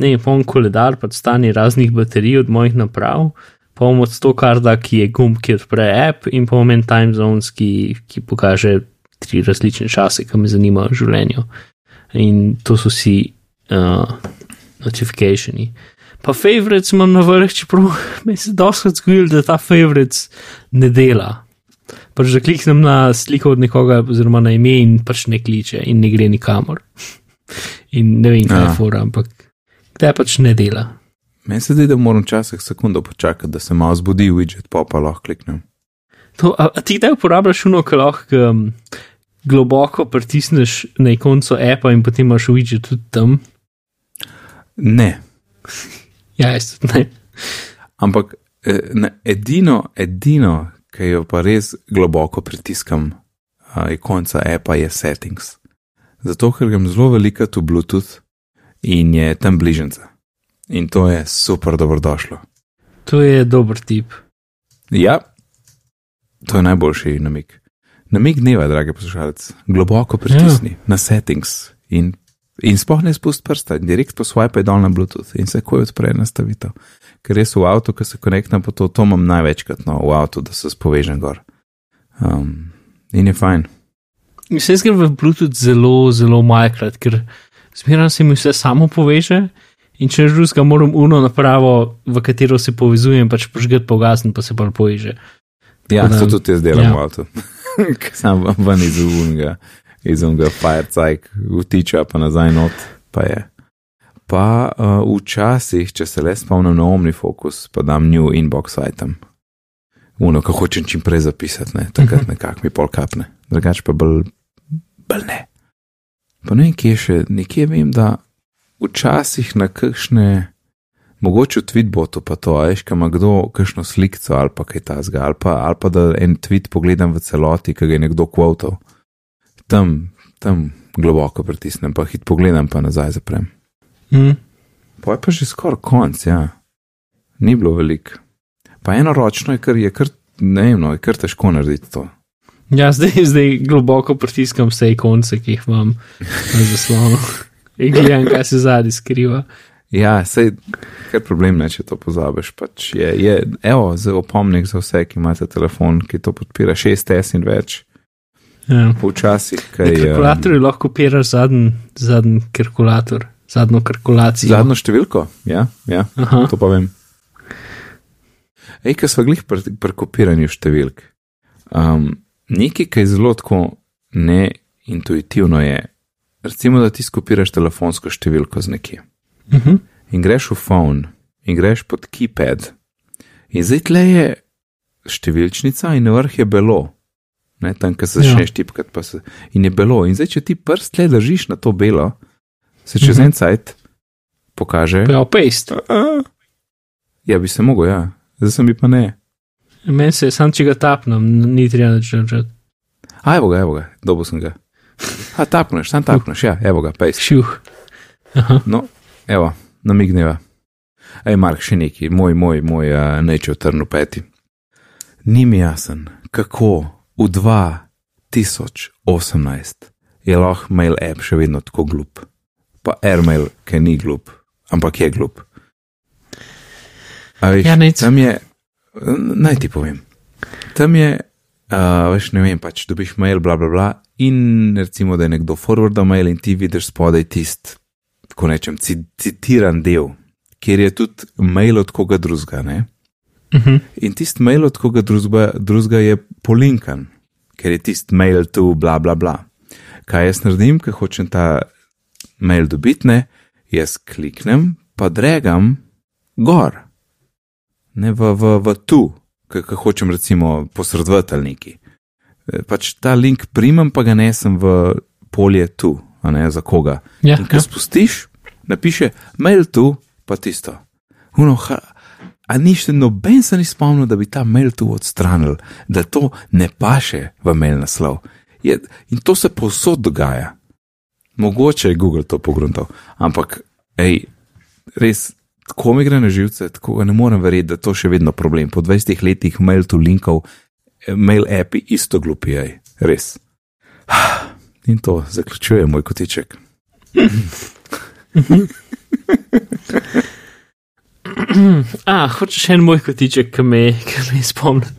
Ne, poln koledar, pač stani raznih baterij od mojih naprav, imam od to karda, ki je gumb, ki odpre app, in pa imam time zones, ki, ki pokaže tri različne čase, ki me zanimajo v življenju. In to so vsi uh, notifikationi. Pa favorites imam na vrh, čeprav mi se doskrat zgodilo, da ta favorites ne dela. Pač da kliknem na sliko od nekoga, oziroma na ime in pač ne kliče in ne gre nikamor. In ne vem, kaj je fora, ampak kdaj pač ne dela. Meni se zdi, da moram včasih sekundo počakati, da se malo zbudi widget, pa pa lahko kliknem. To, a, a ti kdaj uporabljaš uno, ki lahko um, globoko pritisneš na ikonco appa in potem imaš widget tudi tam? Ne. Ja, jaz tudi ne. Ampak ne, edino, edino, ki jo pa res globoko pritiskam, je konca appa, je settings. Zato, ker grem zelo veliko tu Bluetooth in je tam bližnjica. In to je super dobrodošlo. To je dober tip. Ja, to je najboljši namik. Namik dneva, dragi poslušalec, globoko pritisni ja. na settings in In spoh ne spust prsta, direkt po swipe dol na Bluetooth in se ko odpre nastavitev. Ker res v avtu, ko se konektam po to, to imam največkrat no, v avtu, da se spovežem gor. Um, in je fajn. Mislim, da v Bluetooth zelo, zelo majkrat, ker zmeraj se mi vse samo poveže in če žus ga moram uno napravo, v katero se povezujem, pač požget pogasn, pa se pa poveže. Ja, to tudi jaz delam ja. v avtu, ker sem ven iz unga iz unega firecajk, vtiča pa nazaj not, pa je. Pa uh, včasih, če se le spomnim na omni fokus, pa dam new inbox item. Uno, ko hočem čim prej zapisati, ne, takrat nekako mi pol kapne, drugače pa bolj, bolj ne. Pa ne vem, kje še, nekje vem, da včasih na kakšne, mogoče v tweetbotu pa to, ajš, kam ima kdo kakšno slikco ali pa kaj tasga, ali pa, ali pa da en tweet pogledam v celoti, ki ga je nekdo kvotal. Tam, tam globoko pritisnem, pa hit pogledam, pa nazaj zaprem. Mm. Pa je pa že skoraj konc, ja. Ni bilo veliko. Pa eno ročno je kar, je kar, ne vem, no, je kar težko narediti to. Ja, zdaj, zdaj globoko pritiskam vse ikonce, ki jih imam na zaslonu. In gledam, kaj se zadnji skriva. Ja, sej, kar problem ne, če to pozabiš. Pač je, je, evo, zelo opomnik za vse, ki imate telefon, ki to podpira 6S in več. Ja. Včasih, Na kaj je. kalkulatorju lahko kopiraš zadnji, zadnji kalkulator, zadnjo kalkulacijo. Zadnjo številko, ja, ja Aha. to pa vem. Ej, kaj smo glih pri, pri kopiranju številk. Um, nekaj, kar je zelo tako neintuitivno, je, recimo, da ti skopiraš telefonsko številko z nekje. Uh -huh. in greš v phone, in greš pod keypad, in zdaj tle je številčnica, in na vrh je belo, ne, tam, kjer se Ja. začneš tipkati, pa se, in je belo. In zdaj, če ti prst tle držiš na to belo, se čez Mhm. en cajt pokaže. Ja, paste. Ja, bi se mogel, ja, zdaj sem bi pa ne. Meni se, sam če ga tapnem, ni treba nič držati. A, evo ga, evo ga, dobil sem ga. A, tapneš, sam tapneš, ja, evo ga, pejs. Šuh. Aha. No, evo, namigneva. Ej, Mark, še neki, moj, moj, moj uh, nečev trnu peti. Ni mi jasen, kako v 2018 je lahko mail app še vedno tako glup. Pa airmail, ki ni glup, ampak je glup. A veš, Ja, nič. tam je, naj ti povem, tam je, uh, veš, ne vem, pač dobiš mail, bla, bla, bla, in recimo, da je nekdo forwardal mail in ti vidiš spodaj tist, tako rečem, ci- citiran del, kjer je tudi mail od koga drugega, ne? Uh -huh. In tisti mail od koga drugega, je polinkan, ker je tisti mail tu, bla, bla, bla. Kaj jaz naredim, ker hočem ta mail dobiti, ne? jaz kliknem, pa dregam gor, ne v, v, v tu, ker hočem recimo posredovati ali neki. E, Pač ta link primem, pa ga nesem v polje tu, a ne za koga. Ja, In ko ja. spustiš, napiše mail tu, pa tisto. Uno, ha, a ništa noben se ni spomnil, da bi ta mail tu odstranil, da to ne paše v mail naslov. Je, in to se povsod dogaja. Mogoče je Google to pogruntal, ampak, hej, res, tako mi gre na živce, tako ga ne morem verjeti, da je to še vedno problem. Po 20 letih mail tu linkov, eh, mail api isto glupijaj, res. In to zaključuje moj kotiček. A, hočeš en moj kotiček, ki me, ki me spomni,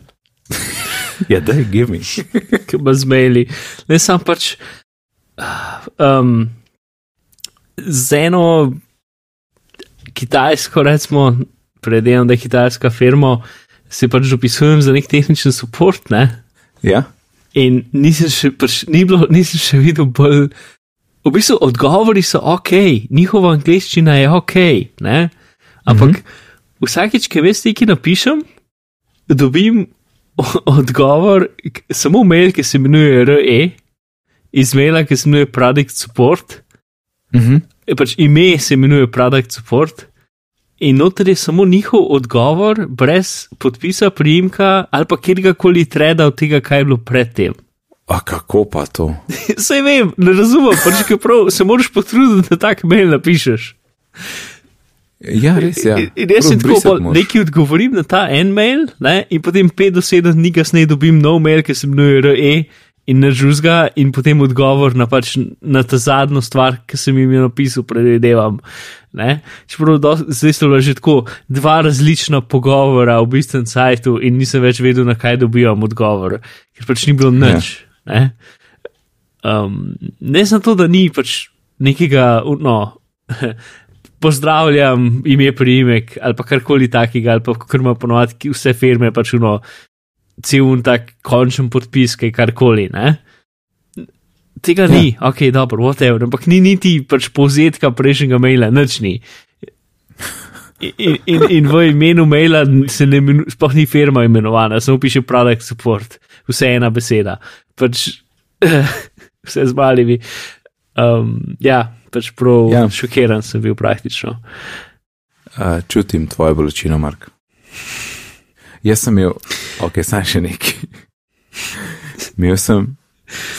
Ja, da je gimi. ki me zmeli. Ne sam pač um, z eno kitajsko, recimo, predvidevam, da je kitajska firma, se pač dopisujem za nek tehnični support, ne? Ja, In nisem še, pač, ni bilo, nisem še videl bolj. V bistvu odgovori so ok, njihova angliščina je ok, ne? ampak mm -hmm. Vsakeč, ki veš, ki napišem, dobim odgovor, samo mail, ki se imenuje RE, iz maila, ki se imenuje Product Support, mhm. je pač ime se imenuje Product Support. In noter je samo njihov odgovor, brez podpisa, priimka ali pa kjerkoli treda od tega, kaj je bilo predtem. a kako pa to? Sej vem, ne razumem, pač prav, se moraš potruditi, da tak mail napišeš. Ja, res je. Ja. In- In jaz sem Prav tako, moraš. nekaj odgovorim na ta en mail, ne, in potem 5 do 7 dni kasneje dobim nov mail, ki se imenuje RE in ne žuzga, in potem odgovor na, pač, na ta zadnjo stvar, ki sem jim jo napisal, predvidevam. Ne. Čeprav do, zdaj so bila že tako dva različna pogovora v bistvu sajtu in nisem več vedel, na kaj dobivam odgovor, ker pač ni bilo nič. Ne. Um, ne samo to, da ni pač nekega, no, pozdravljam, ime, priimek ali pa karkoli takega, ali pa kar ima ponovadi vse firme, pač uno, cel un tak končen podpis, kaj karkoli. Ne? Tega ni, ja. ok, dobro, whatever, ampak ni niti pač povzetka prejšnjega maila, nič ni. In, in, in v imenu maila se ne imenuje, sploh ni firma imenovana, samo piše product support, vse ena beseda. Pač, vse z malimi. Um, ja, pač prav ja. Šokiran sem bil praktično. Uh, čutim tvojo bolečino, Mark. Jaz sem imel, ok, saj še nekaj. Imel sem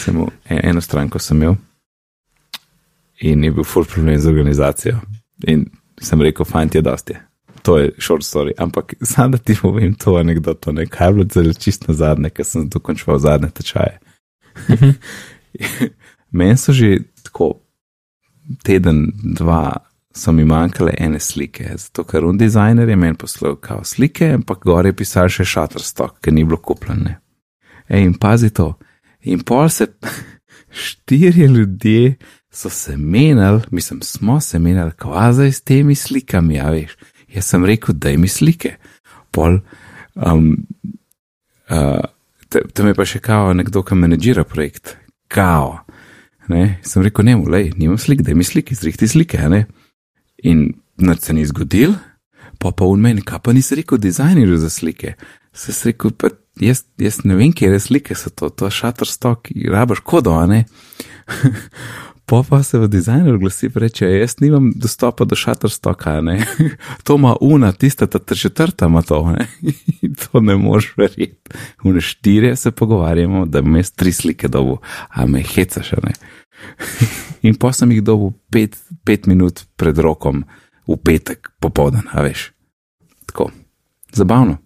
imel, e- eno stranko sem imel in je bil full problem z organizacijo. In sem rekel, fajn je dosti. To je short story, ampak sam da ti povem to anegdoto, ne kaj bilo zelo čist na zadnje, ker sem dokončal zadnje tečaje. Meni so že tako teden, dva, so mi manjkale ene slike, zato ker un dizajner je meni poslal kao slike, ampak gore je pisal še Shutterstock, ker ni bilo kupljene. Ej, in pazi to. In pol se štirje ljudje so se menjali, mislim, smo se menjali, kvaza s temi slikami, ja veš. Jaz sem rekel, da mi slike. Pol, um, uh, tam je pa še kao nekdo, ki menedžira projekt. Kao. Ne? Sem rekel, ne, mulej, nimam slik, da mi slike, zrihti slike, ne. In nič se ni zgodil, pa pa v meni, kaj pa nisi rekel dizajnerju za slike. Se je rekel, pa jaz, jaz ne vem, kje je slike, so to, to Shutterstock, rabaš kodo, ne. Pa pa se v dizajnu oglasi, reče, jaz nimam dostopa do ne. to ima una, tista ta četrta ima to, ne. to ne moš verjeti. V štirje se pogovarjamo, da jaz tri slike dobu, a me heca še ne. In pa sem jih dobil pet, pet minut pred rokom, v petek, popoldan, a veš. Tako, zabavno.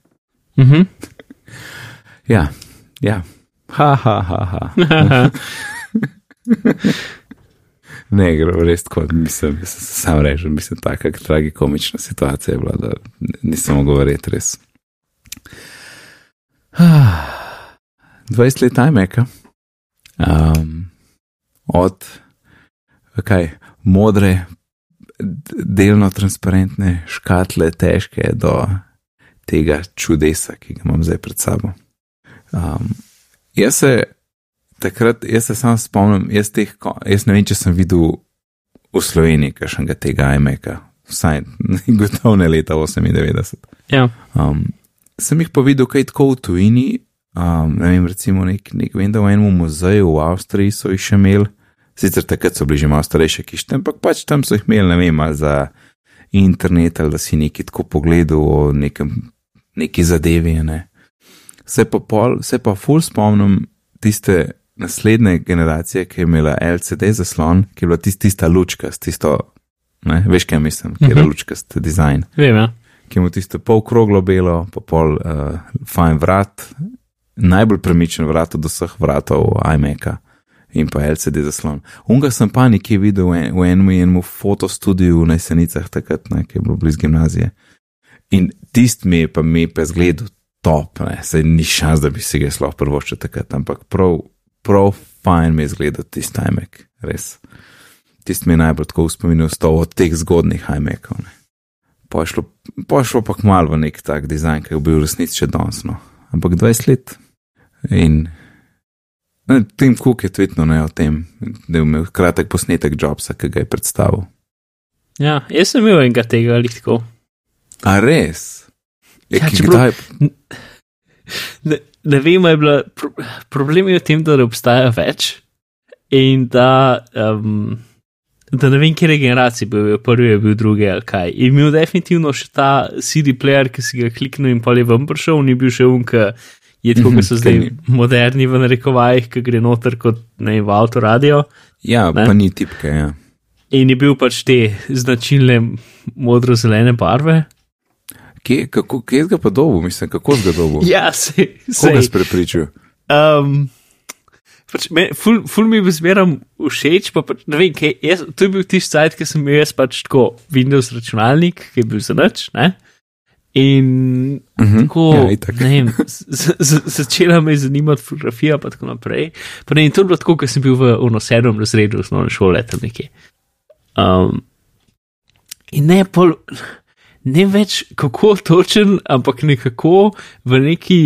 Mhm. Ja, ja. Ha, ha, ha, ha. ne, gre res tako, mislim, sam režem, mislim, taka tragikomična situacija je bila, da nisem mogel verjeti res. 20 let iMac-a. Um, od kaj, modre, delno transparentne škatle, težke, do tega čudesa, ki ga imam zdaj pred sabo. Um, jaz se takrat, jaz se samo spomnim, jaz, teh, jaz ne vem, če sem videl v Sloveniji kakšnega tega iMac-a, vsaj gotovo ne leta 98. Ja. Um, sem jih pa videl, kaj tako v tujini. Um, ne vem, recimo, nek, nek, vem, da v enem muzeju v Avstriji so jih še imeli, sicer takrat so bili že malo starejše kište, ampak pač tam so jih imeli, ne vem, za internet ali da si neki tako pogledal o nekem, neki zadevi. Ne. Se pa, pol, se pa ful spomnim tiste naslednje generacije, ki je imela LCD zaslon, ki je bila tist, tista lučka, tisto, ne, veš kaj mislim, ki je Mhm. lučka, dizajn Vem, ja. ki ima tisto pol kroglo belo, pa pol uh, fajn vrat, najbolj premičen vrat od vseh vratov iMac-a in pa LCD zaslon. Unga sem pa nekje videl v, en, v enem enem fotostudiu na jesenicah takrat, ne, ki je bilo blizu gimnazije. In tist mi je pa mi pa zgledal top, ne, se ni šans, da bi si ga sploh prvoščil takrat, ampak prav, prav fajn mi je zgledal tist iMac, res. Tist mi je najbolj tako uspominil od teh zgodnih iMac-ov. ne. Pa je šlo, pa pa kmalo v nek tak dizajn, ki je bil v resnici še danes. No. Ampak 20 let in ne, Tim Cook je tvitno ne o tem, da je imel kratek posnetek Jobsa, ki ga je predstavil. ja, jaz sem imel enega tega lihtko. A res? Je, Ja, ki čeprav- kdaj, Ne, ne vem, je bila, pro, problem je v tem, da ne obstaja več in da, um, da ne vem, kje generacije bil, prvi, je bil drugi ali kaj. In imel definitivno še ta CD player, ki si ga kliknil in pa je ven prišel, ni bil še un, ki je tako, Mhm, kot so ker zdaj ni. moderni v narekovajih, ki gre noter kot ne v avtoradio. ja, Ne? pa ni tipke. Ja. In je bil pač te značilne modro-zelene barve. Kje, kako, kje ga pa dobu, mislim, kako ga dobu? Ja, se, Koga se. si prepričal? Um, pač me, ful, ful mi je zmeram všeč, pa pač, ne vem, kaj, jaz, to je bil tisti sajt, ki sem imel jaz pač tako Windows računalnik, ki je bil za nič, ne? In Mhm, tako, ja, itak. ne vem, začela me je zanimati fotografija, pa tako naprej. Pa ne, in to je bilo tako, ker sem bil v ono sedmem razredu osnovne šole tam nekje. Um, in ne pol. Ne več kako točen, ampak nekako v neki,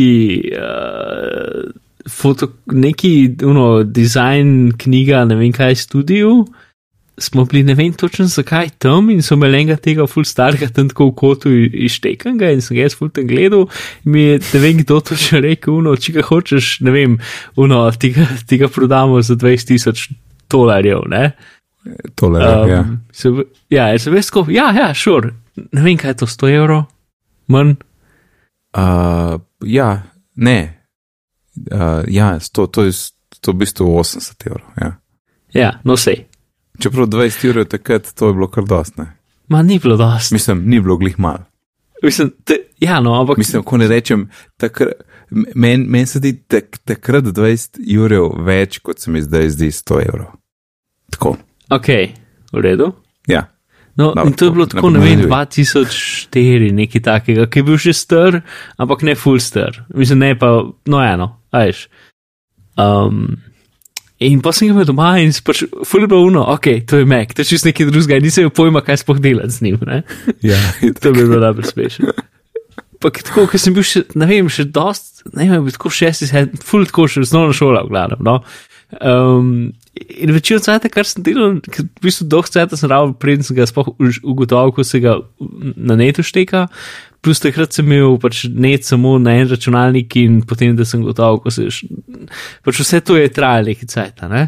uh, foto, neki uno, dizajn knjiga, ne vem kaj, studiu. Smo bili ne vem točno zakaj tam in so imeli enega tega full starega tam tako v kotu ištekanga in sem ga jaz full tam gledal. In mi je ne vem kdo točno rekel, uno, če ga hočeš, ne vem, uno, ti ga, ti ga prodamo za 20 tisoč dolarjev, ne. Tole, um, ja. se, ja, jaz sem res tako, ja, ja, šur, ne vem kaj je to, 100 evrov, manj. Uh, ja, ne. Uh, ja, sto, to je, to v bistvu 80 evrov. Ja. Ja, no sej. Čeprav 20 evrov takrat, to je bilo kar dost, ne. Ma ni bilo dosti. Mislim, ni bilo glih mal. Mislim, te, ja, no, ampak. Mislim, ko ne rečem, meni men se zdi tak, takrat 20 evrov več, kot se mi zdaj zdi 100 evrov. Tako. Ok, v redu. Ja. No, Dobro, in to je bilo tako, ne vem, pomenljivo. 2004, nekaj takega, ki je bil že star, ampak ne full star. Mislim, ne pa, no, eno, ajš. Um, in pa sem ga imel doma in pač, uno, ok, to je Mac, to je čist nekaj drugega, nisem imel pojma, kaj sploh delati z njim, ne. Ja, To bi bilo najbolj smešno. Ampak tako, ker sem bil še, ne vem, še dost, ne vem, tako šesti, full tako še osnovna šola, v glavnem, no. Um, in večino cajta, kar sem delal, ker v bistvu dolg cajta sem rabo, preden sem ga sploh už- ugotovil, ko se ga na netu šteka, plus takrat sem imel pač net samo na en računalnik in potem, da sem gotovo, ko se, š- pač vse to je trajalo nekaj cajta, ne.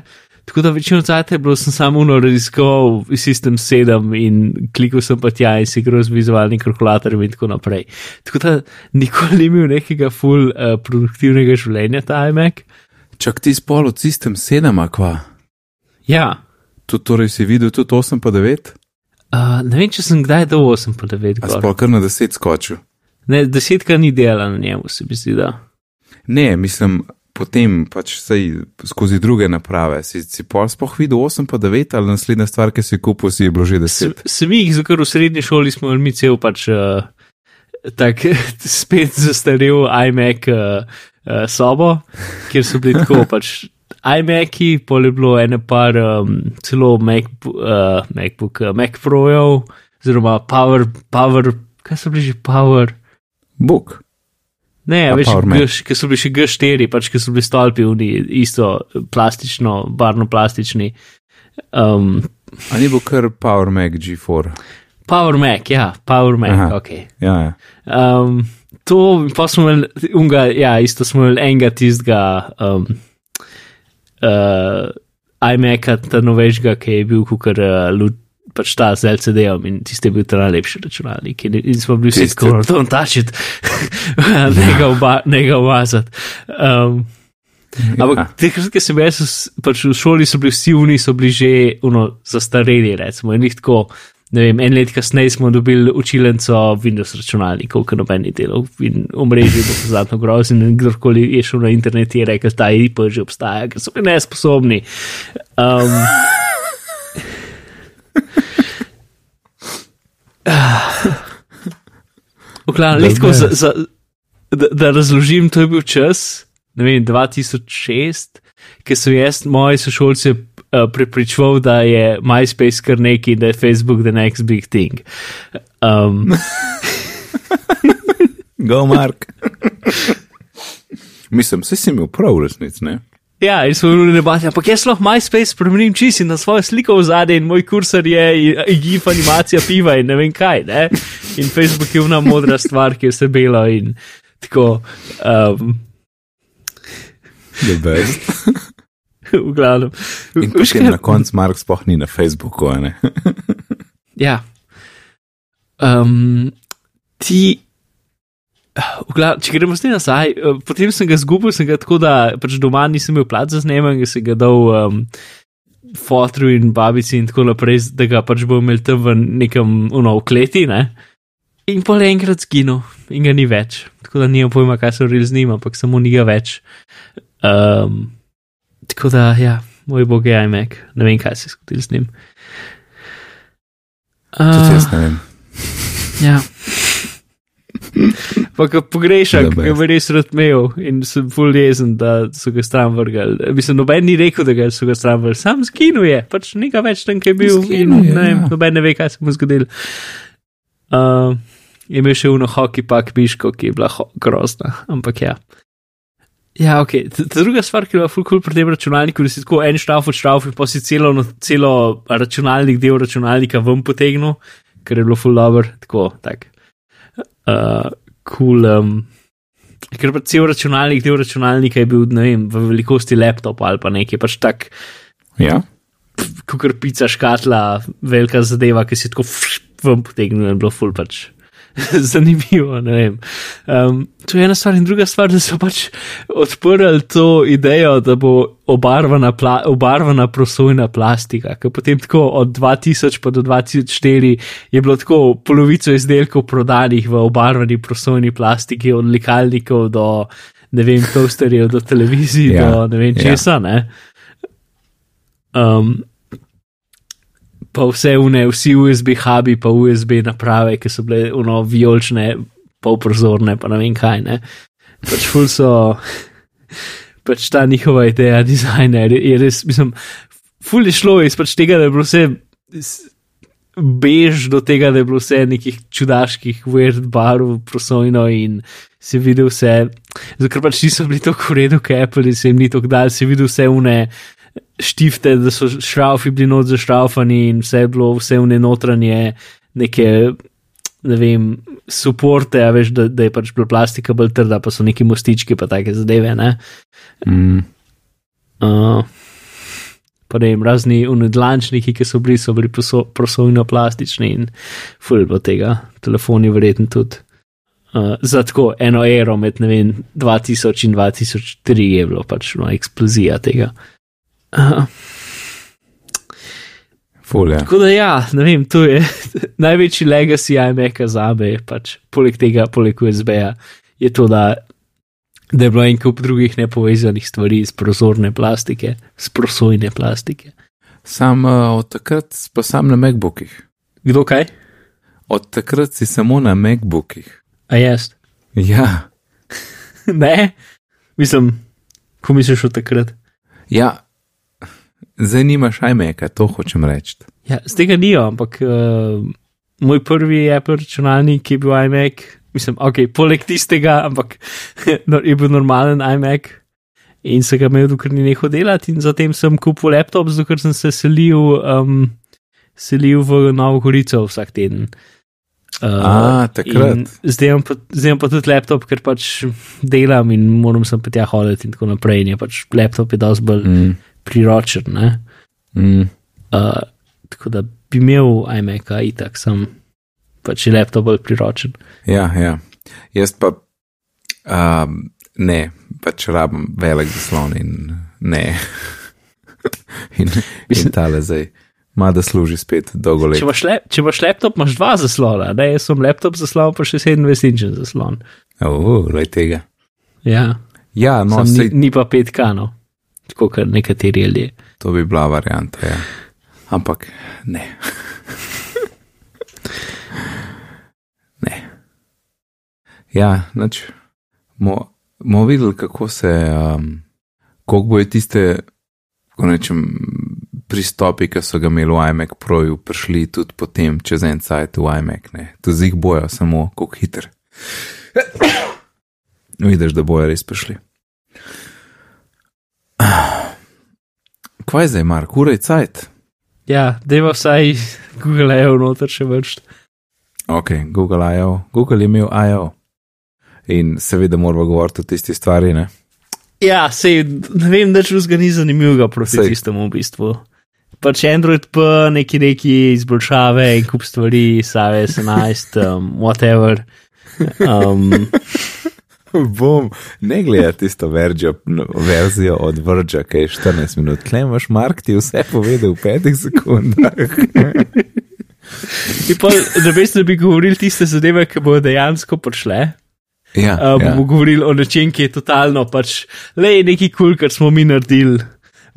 Tako da večino cajta je bilo, sem samo uno raziskoval sistem 7 in klikal sem pa tja in si igral z vizualnim kalkulatorjem in tako naprej. Tako da nikoli ni imel nekega full uh, produktivnega življenja ta iMac. Čak ti spol od sistem 7, akva. Ja, Tu torej si videl tudi 8 pa 9, uh, ne vem, če sem kdaj do 8 pa 9 a gor. spol kar na 10 skočil. Ne, desetka ni delala na njemu, se mi zdi, da. Ne, mislim, potem pač sej skozi druge naprave. Si, si pol sploh videl 8 pa 9 ali naslednja stvar, ki si jo kupil, si je bilo že 10. Sem jih, zakaj v srednji šoli smo imeli mi cel pač uh, tak spet zastarel iMac uh, uh, sobo, kjer so bili tako pač iMaci, pol je bilo ene par um, celo Mac, uh, MacBook, uh, Mac Projev, oziroma Power, Power, kaj so bili že Power? Bog. Ne, A več, ki so bili še G4, pač ki so bili stolpi, oni isto plastično, barno plastični. Um, A ni bil kar Power Mac G4? Power Mac, ja, Power Mac, Aha. ok. Ja, ja. Um, to, pa smo imeli, unga, ja, isto smo imeli enega tistega um, uh, iMac-a, ta novejšega, ki je bil kukar uh, pač ta z LCD-om in tisti je bil ta najlepši računalnik. In, in smo bili vsi tako, don't touch it, ne ga uba- ne ga umazati. Um, Ampak Ja. takrat, ko sem jaz pač v šoli, so bili vsi uni, so bili že uno, zastareli, recimo. In jih tako, vem, en let kasneje smo dobili učilenco Windows računalnikov, ki noben ni delal in omrežje bo zadnjo grozen in kdorkoli je šel na internet je rekel, da ta IP že obstaja, ker so bili nesposobni. Um, V glavnem, Da lih tako ne. za, za, da, da razložim, to je bil čas, ne vem, 2006, ki so jaz moji sošolci uh, prepričval, da je MySpace kar nekaj in da je Facebook the next big thing. Um, Go, Mark. Mislim, vse si imel prav, resnici, ne? ja, in smo bili nebati, ampak jaz lahko MySpace spremenim čisi na svojo sliko v zadnje in moj kursor je gif animacija piva in ne vem kaj, ne? In Facebook je una modra stvar, ki je vse bela in tako. Um, The best. v glavnem. In potem kaj? na koncu Mark sploh ni na Facebooku? Ja. Um, ti, v glav, če gremo zdaj nazaj, eh, potem sem ga zgubil, sem ga tako, da pač doma nisem imel plac za snemanje, sem ga dal um, fotru in babici in tako naprej, da ga pač bo imel tam v nekem uno, v kleti, ne. In pol je enkrat zginil in ga ni več. Tako da nimam pojma, kaj so rili z njim, ampak samo ni ga več. Um, tako da, ja, moj bog je iMac, ne vem, kaj se je zgodilo z njim. Tudi Ah. jaz ne vem. Ja. Pa ko pogrešam, ki ga res rad imel in sem full jezen, da so ga stran vrgli. Mislim, noben ni rekel, da ga so ga stran vrgli, sam skinu je, pač nekaj več tam, ki je bil. Zginil in je, ne, ja. noben ne ve, kaj se mu zgodilo. Uh, je imel še uno hockey pak miško, ki je bila grozna, ampak ja. Ja, ok. Ta druga stvar, ki je bila full cool pri tem računalniku, da si tako en štraf od štraf in pa si celo, no- celo računalnik, del računalnika ven potegnil, ker je bilo full dobro, tako, tak. Uh, cool. Um, ker pa cel računalnik, del računalnika je bil, ne vem, v velikosti laptopa ali pa nekaj, pač tak, Ja, kot pica škatla, velika zadeva, ki si tako ven potegnil in bilo full pač zanimivo. Um, to je ena stvar, in druga stvar, da so pač odprli to idejo, da bo obarvana, pla, obarvana prosojna plastika. Ker potem tako od 2000 pa do 2004 je bilo tako polovico izdelkov prodanih v obarvani prosojni plastiki, od likalnikov do ne vem, toasterjev, do televizij, ja, do ne vem ja. česa. Ja. Ne? Um, pa vse une, vsi USB hubi, pa USB naprave, ki so bile uno vijolične, polprozorne, pa ne vem kaj. Ne? Pač ful so, pač ta njihova ideja dizajna je res, mislim, ful je šlo iz pač tega, da je bilo vse. Bež do tega, da je bilo vse nekih čudaških, weird barv, prosojno in si videl vse, zato pač niso bili tako v redu, kot Apple, in se jim ni tako dal, si videl vse une, štifte, da so šraufi bili not zašraufani in vse je bilo, vse v ne notranje, neke, ne vem, suporte, a veš, da, da je pač bila plastika bolj trda, pa so neki mostički, pa take zadeve, ne. Mm. Uh, pa ne vem, razni unedlančniki, ki so bili, so bili prosojno plastični in fulbo tega, telefoni verjetno tudi. Uh, za tako eno ero med vem, 2000 in 2003 je bilo pač no, eksplozija tega. Fulje. Tako da, ja, ne vem, to je največji legacy iMac-a za me, pač poleg tega, poleg USB-ja, je to, da, da je bilo en kup drugih nepovezanih stvari iz prozorne plastike, iz prosojne plastike. Sam uh, od takrat pa sam na MacBookih. Kdo kaj? Od takrat si samo na MacBookih. A jaz? Ja. ne, mislim, ko misliš od takrat. Ja, Zdaj nimaš iMac, to hočem reči. Ja, z tega ni, ampak uh, moj prvi Apple računalnik je bil iMac, mislim, ok, poleg tistega, ampak je bil normalen iMac in se ga imel, dokler ni nehal delati, in zatem sem kupil laptop, zato sem se selil, um, selil v Novo Gorico vsak teden. Uh, A, takrat. Zdaj imam, pa, zdaj imam pa tudi laptop, ker pač delam in moram sem pa tja hoditi in tako naprej. In je pač laptop je dosti bolj. Mm priročen. Mm. Uh, tako da bi imel iMac, itak sem pač laptop bolj priročen. Ja, ja. Jaz pa uh, ne, pač rabim velik zaslon in ne. in in tale zdaj. Ma da služi spet dolgo let. Če imaš, lep, če imaš laptop, imaš dva zaslona, ne, jaz sem laptop zaslon, pa še 27 inčen zaslon. Uf, le tega. Ja, ja no, sej... ni, ni pa pet kanov tako kot nekateri ljudje. To bi bila varianta, ja. ampak ne. ne. Ja, noč bomo videli, kako se, um, koliko bojo tiste, ko rečem, pristopi, ki so ga imeli v iMac Proju, prišli tudi potem čez en cajt v iMac. Ne. To z jih bojo, samo kako hiter. Vidiš, da bojo res prišli. Kaj je zdaj, Mark, ura je cajt? Ja, deva vsaj Google I.O. noter še več. Ok, Google I.O. Google je imel I.O. In seveda moramo govoriti o tisti stvari, ne? Ja, sej, ne vem, da če vzga ni zanimivega proti tistemu v bistvu. Pač Android pa neki neki izboljšave in kup stvari, save 11, um, whatever. Um, bom ne gledal tisto verzijo, verzijo od Vrča, ki je 14 minut. Klej imaš, Mark, ti vse povedal v petih sekundah. da veš, da bi govorili tiste zadeve, ki bodo dejansko prišle. Ja, uh, bomo ja. govorili o nečem, ki je totalno pač le neki kul, cool, kar smo mi naredili.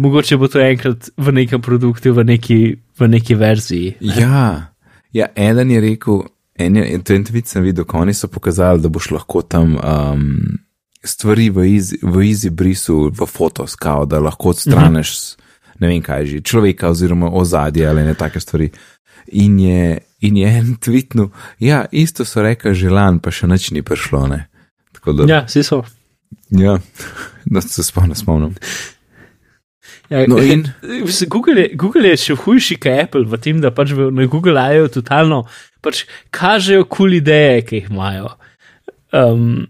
Mogoče bo to enkrat v nekem produktu, v neki, v neki verziji. Ne? Ja, ja, eden je rekel, En, en, tweet sem videl, ko oni so pokazali, da boš lahko tam um, stvari v, iz, v izibrisu, v fotoskao, da lahko odstraneš, mm -hmm. ne vem kaj že, človeka oziroma ozadje ali ne take stvari. In je, in je en tweet, no, ja, isto so rekli že lan, pa še nič ni prišlo. Da, ja, vsi so. Ja, da se spomnim, spomnim. Ja, no in... Google, je, Google je še hujši kot Apple v tem, da pač na Google I.O. totalno pač kažejo kul cool ideje, ki jih imajo. Um,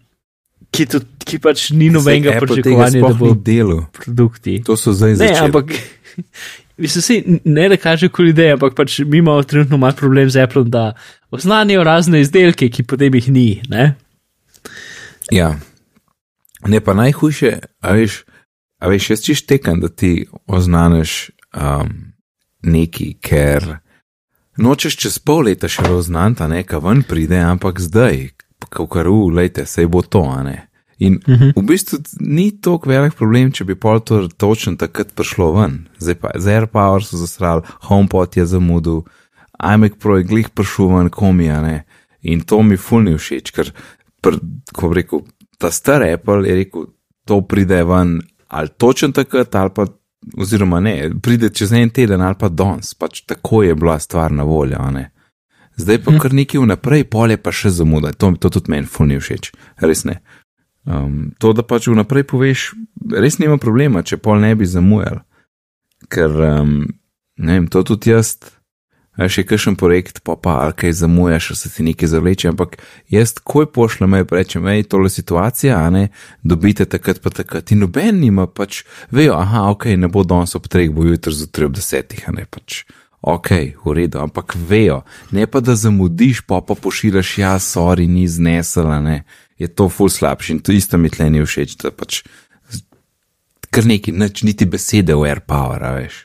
ki, to, ki pač ni nobenega pričakovanja, da bo delo. Produkti. To so zdaj začeli. Ampak Mislim, si, ne da kaže koli ideje, ampak pač mi imamo trenutno malo problem z Apple, da oznanijo razne izdelke, ki potem jih ni. Ne? Ja. Ne pa najhujše, a veš, a veš jaz čiš tekam, da ti oznaniš um, neki, ker nočeš čez pol leta še oznanta, neka ven pride, ampak zdaj, kako ru, lejte, sej bo to, a ne. In uh -huh. v bistvu ni tako velik problem, če bi pol to točno takrat prišlo ven. Zdaj pa z AirPower so zasrali, HomePod je zamudil, iMac Pro je glih prišel ven, komija ne. In to mi fulni všeč, ker, pr, ko bi rekel, ta star Apple je rekel, to pride ven ali točno takrat, ali pa, oziroma ne, pride čez en teden ali pa danes, pač tako je bila stvar na voljo. Zdaj pa kar nekaj vnaprej, pol je pa še zamuda, to, to tudi meni fulni všeč, res ne. Um, to, da pač vnaprej poveš, res nima problema, če pol ne bi zamujal. Ker, um, ne vem, to tudi jaz, še kakšen projekt, pa pa ali kaj zamujaš, se ti nekaj zavleče, ampak jaz, ko pošljem, rečem, hej, tole situacija, a ne, dobite takrat pa takrat. In noben nima pač, vejo, aha, ok, ne bo danes ob treh, bo jutri zjutraj ob desetih, a ne pač. Ok, v redu, ampak vejo, ne pa da zamudiš, pa pa pošiljaš, ja, sorry, ni znesela, ne je to ful slabši in to isto mi tleni všeč, da pač kar neki, nič, niti besede v AirPower, veš.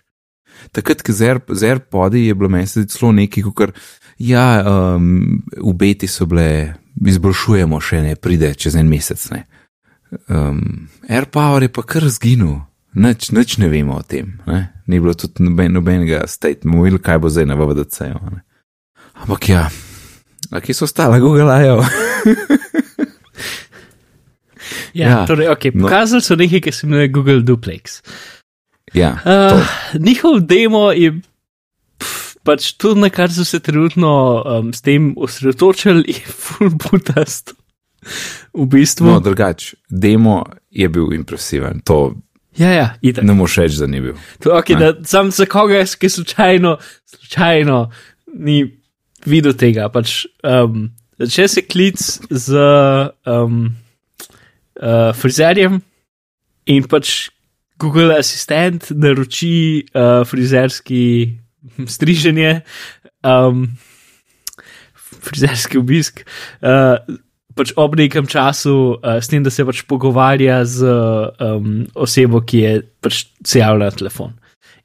Takrat, ko z AirPodi je bilo meni se celo neki, kar, ja, um, v beti so bile, izboljšujemo še ne, pride čez en mesec, ne. Um, AirPower je pa kar zginil, nič, nič ne vemo o tem, ne. Ni bilo tudi noben, nobenega statementa, videl, kaj bo zdaj na VDC-ju. Ampak ja, a kje so ostale, Google ajo? Ja, ja, torej, okay, no. pokazali so nekaj, ki se imenuje Google Duplex. Ja, uh, njihov demo je pf, pač tudi na kar so se trenutno um, s tem osredotočili, je full butast. V bistvu. No, drugače, demo je bil impresiven. To ja, ja, ne moš reči, da ni bil. To, okay, da, sam za koga, ki slučajno, slučajno ni videl tega. Pač, um, če se klic z. Um, uh, frizerjem in pač Google Assistant naroči uh, frizerski striženje, um, frizerski obisk. Uh, Pač ob nekem času, uh, s tem, da se pač pogovarja z um, osebo, ki je pač se javila na telefon.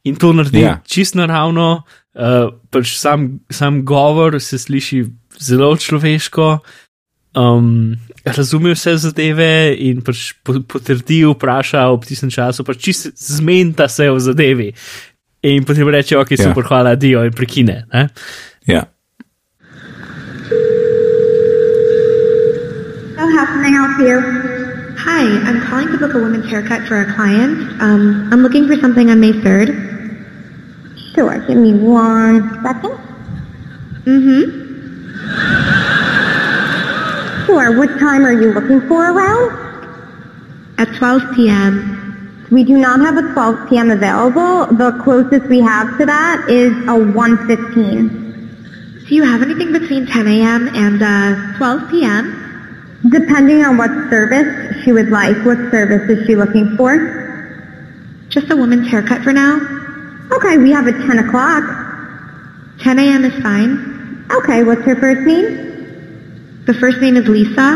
In to naredi yeah. Ja. čisto naravno, uh, pač sam, sam govor se sliši zelo človeško, um, razume vse zadeve in pač potrdi, vpraša ob tistem času, pač čist zmenta se v zadevi. In potem reče, ok, ja. super, hvala, dio in prekine. Ne? Ja. So how can I help you? Hi, I'm calling to book a women's haircut for a client. Um, I'm looking for something on May 3rd. Sure, give me one second. Mm-hmm. Sure. What time are you looking for around? At 12 p.m. We do not have a 12 p.m. available. The closest we have to that is a 1.15. Do you have anything between 10 a.m. and uh, 12 p.m.? Depending on what service she would like. What service is she looking for? Just a woman's haircut for now. Okay, we have a 10 o'clock. 10 a.m. is fine. Okay, what's her first name? The first name is Lisa.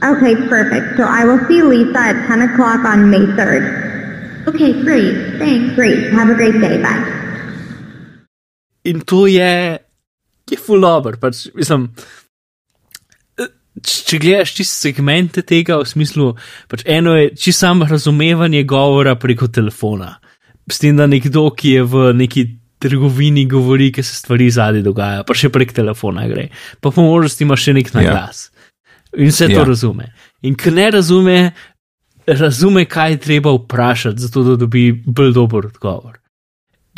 Okay, perfect. So I will see Lisa at 10 o'clock on May 3rd. Okay, great. Thanks. Great. Have a great day. Bye. In to je, je full dobro. Pač, mislim, če gledaš čist segmente tega, v smislu, pač eno je čist samo razumevanje govora preko telefona. S tem, da nekdo, ki je v neki trgovini govori, ki se stvari zadnji dogajajo, pa še prek telefona gre. Pa po možnosti ima še nek naglas. Ja. In vse to ja. razume. In ker ne razume, razume, kaj je treba vprašati, zato da dobi bolj dober odgovor.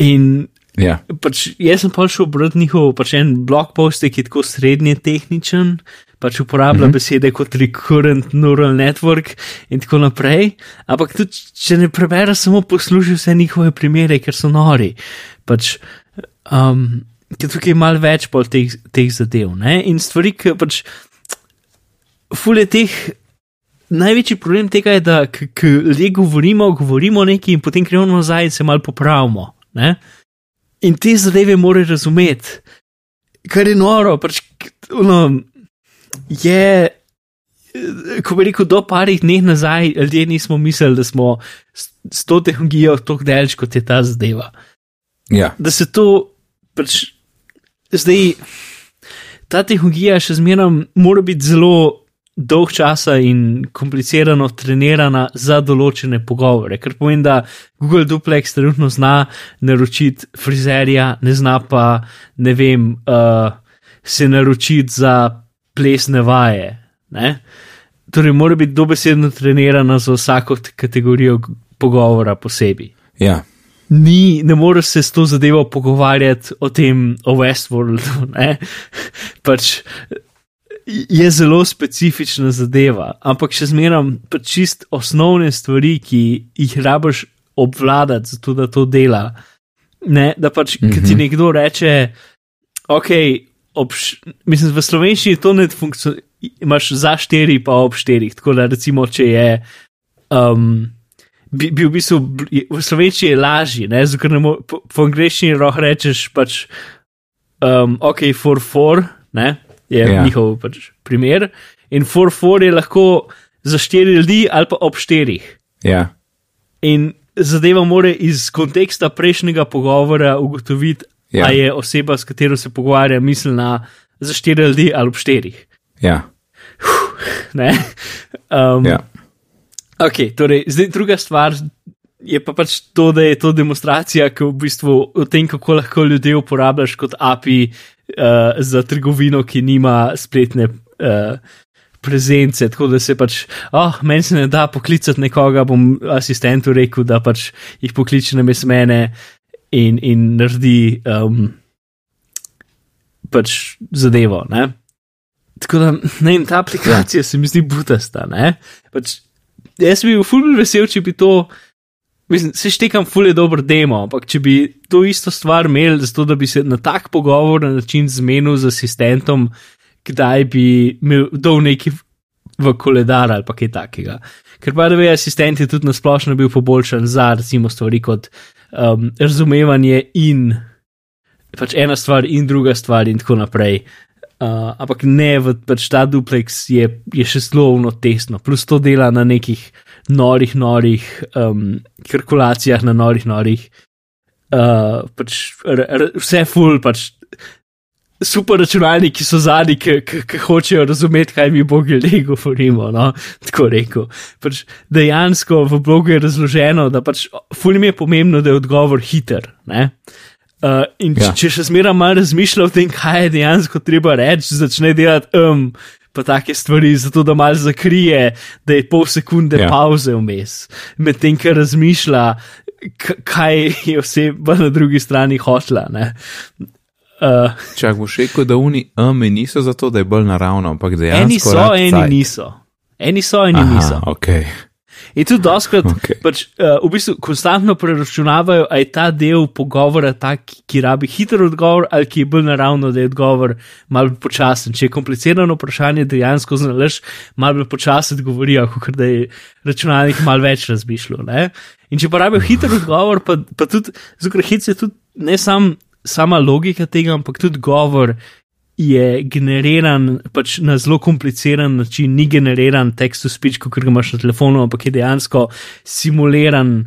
In ja. pač jaz sem pa šel obrati njihov pač en blog post, ki je tako srednje tehničen, pač uporablja mm -hmm. besede kot recurrent neural network in tako naprej. Ampak tudi, če ne prebereš, samo poslušaj vse njihove primere, ker so nori. Pač, um, tukaj je malo več pol teh, teh zadev. Ne? In stvari, ki pač, fule teh. Največji problem tega je, da ljudje govorimo, govorimo nekaj in potem gremo nazaj in se malo popravimo. Ne? In te zadeve mora razumeti, kar je noro, pač, ono, je, ko bi rekel, do parih dni nazaj, ljudje nismo mislili, da smo s, to tehnologijo tako delč, kot je ta zadeva. Ja, Da se to, pač, zdaj, ta tehnologija še zmeraj mora biti zelo dolg časa in komplicirano trenirana za določene pogovore, ker pomeni, da Google Duplex trenutno zna naročiti frizerja, ne zna pa, ne vem, uh, se naročiti za plesne vaje. Ne? Torej, mora biti dobesedno trenirana za vsako kategorijo pogovora posebej. ja, Ni, ne moreš se s to zadevo pogovarjati o tem, o Westworldu. Ne? Pač je zelo specifična zadeva, ampak še zmeraj pač čist osnovne stvari, ki jih rabiš obvladati, zato da to dela. Ne, da pač, mm -hmm. ki ti nekdo reče, ok, ob, š- mislim, v slovenščini to ne funkcionira, imaš za štiri, pa ob štirih. Tako da, recimo, če je. Um, bi, bi v bistvu v slovenščini je lažje, ne, zato ker ne mo- po, po angleščini lahko rečeš pač, um, ok, for four, ne, je Ja. yeah. njihov pač primer. In for four je lahko za štiri ljudi ali pa ob štirih. ja, In zadeva more iz konteksta prejšnjega pogovora ugotoviti, Ja. yeah. ali je oseba, s katero se pogovarja, mislena za štiri ljudi ali ob štirih. ja, Ne? Um, ja. Ok, torej, zdaj druga stvar je pa pač to, da je to demonstracija, ki v bistvu o tem, kako lahko ljudje uporabljaš kot API uh, za trgovino, ki nima spletne uh, prezence. Tako da se pač, oh, meni se ne da poklicati nekoga, bom asistentu rekel, da pač jih pokliče na mene in, in naredi um, pač zadevo. Ne? Tako da, ne vem, ta aplikacija ja. se mi zdi butasta. ne. Pač, jaz bi bil fulmin vesel, če bi to, mislim, se štekam fulje dober demo, ampak če bi to isto stvar imeli, zato da bi se na tak pogovor na način zmenil z asistentom, kdaj bi imel dol neki v koledar ali pa kaj takega. Ker pa da ve, asistent je tudi nasplošno bil poboljšan za recimo stvari kot um, razumevanje in pač ena stvar in druga stvar in tako naprej. Uh, ampak ne, v, pač ta duplex je, je še zelo uno tesno, plus to dela na nekih norih, norih um, kalkulacijah, na norih, norih. Uh, pač, r, r, vse full, pač super računalniki so zadnji, ki, ki, ki hočejo razumeti, kaj mi bogi ljudje govorimo. No? Tako rekel. Pač dejansko v blogu je razloženo, da pač fulim je pomembno, da je odgovor hiter. Ne? Uh, in ja. Če še zmeraj malo razmišlja o tem, kaj je dejansko treba reči, začne delati um, pa take stvari, zato da malo zakrije, da je pol sekunde ja. Pauze vmes, medtem ko razmišlja, kaj je oseba na drugi strani hotla. ne. Uh, Čak boš rekel, da uni ami niso zato, da je bolj naravno, ampak dejansko. eni so, eni cajt. niso. Eni so, eni Aha, niso. ok. In tudi doskrat, Ok. okay. pač, uh, v bistvu konstantno preračunavajo, ali je ta del pogovora tak, ki rabi hiter odgovor, ali ki je bolj naravno, da je odgovor malo počasen. Če je komplicirano vprašanje, dejansko znalaš, malo počasen odgovorijo, kot da je računalnik malo več razmišljal. Ne? In če pa rabijo hiter odgovor, pa, pa tudi, zelo hitro je tudi ne sam, sama logika tega, ampak tudi govor je generiran pač na zelo kompliciran način, ni generiran text to speech, kot ga imaš na telefonu, ampak je dejansko simuliran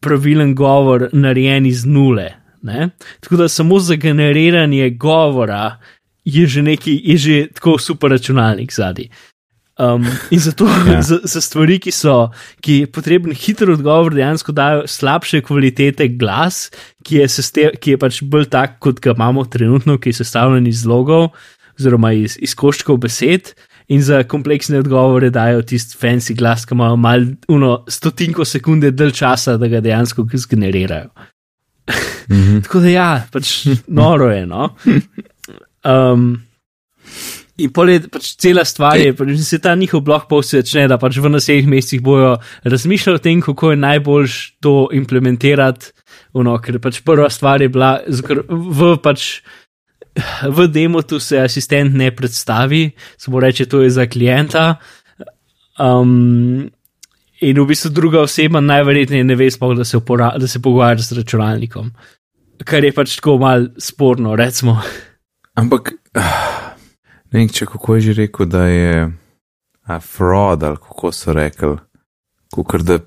pravilen govor, narejen iz nule. Ne? Tako da samo za generiranje govora je že neki, je že tako super računalnik zadnji. Um, in zato ja. za, za stvari, ki so, ki potreben hiter odgovor, dejansko dajo slabše kvalitete glas, ki je, seste, ki je pač bolj tak, kot ga imamo trenutno, ki je sestavljen iz logov oziroma iz, iz koščkov besed. In za kompleksne odgovore dajo tisti fancy glas, ki imajo malo stotinko sekunde dalj časa, da ga dejansko zgenerirajo. Mm -hmm. Tako da ja, pač noro je. No? Um, In pol je pač cela stvar, je, pač se ta njihov blog post začne, da pač v naslednjih mesecih bojo razmišljali o tem, kako je najboljš to implementirati. Ono, ker pač prva stvar je bila, zgr- v pač. V demotu se asistent ne predstavi, samo reče, to je za klienta. Um, in v bistvu druga oseba najverjetneje ne ve sploh, da se, upora, da se pogovarja s računalnikom. Kar je pač tako mal sporno, recimo. Ampak, ah, ne vem, če kako je že rekel, da je a, fraud ali kako so rekli, kukor da,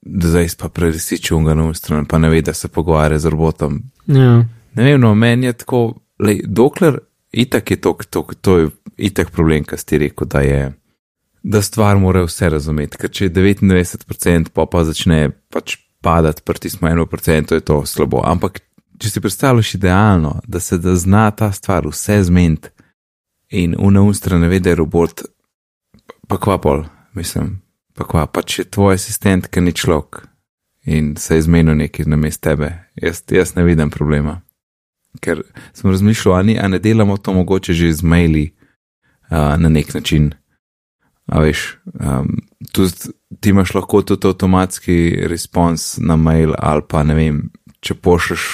da zdaj pa preresiči unga na stran, pa ne ve, da se pogovarja z robotom. Ja. Ne vem, no, meni je tako, lej, dokler itak je to, to, to je itak problem, kar ti rekel, da je, da stvar mora vse razumeti, ker če je 99%, pa pa začne pač padati, prti smo 1%, to je to slabo. Ampak, če si predstavljaš idealno, da se da zna ta stvar vse zmeniti in unaustra ne ve, da je robot, pa kva pol, mislim, pa kva, pa če je tvoj asistent, ki ni človek in se je zmenil nekaj na mest tebe, jaz, jaz ne vidim problema. Ker smo razmišljali, a ne delamo to mogoče že z maili uh, na nek način. A veš, um, tudi ti imaš lahko tudi avtomatski respons na mail ali pa ne vem, če pošleš,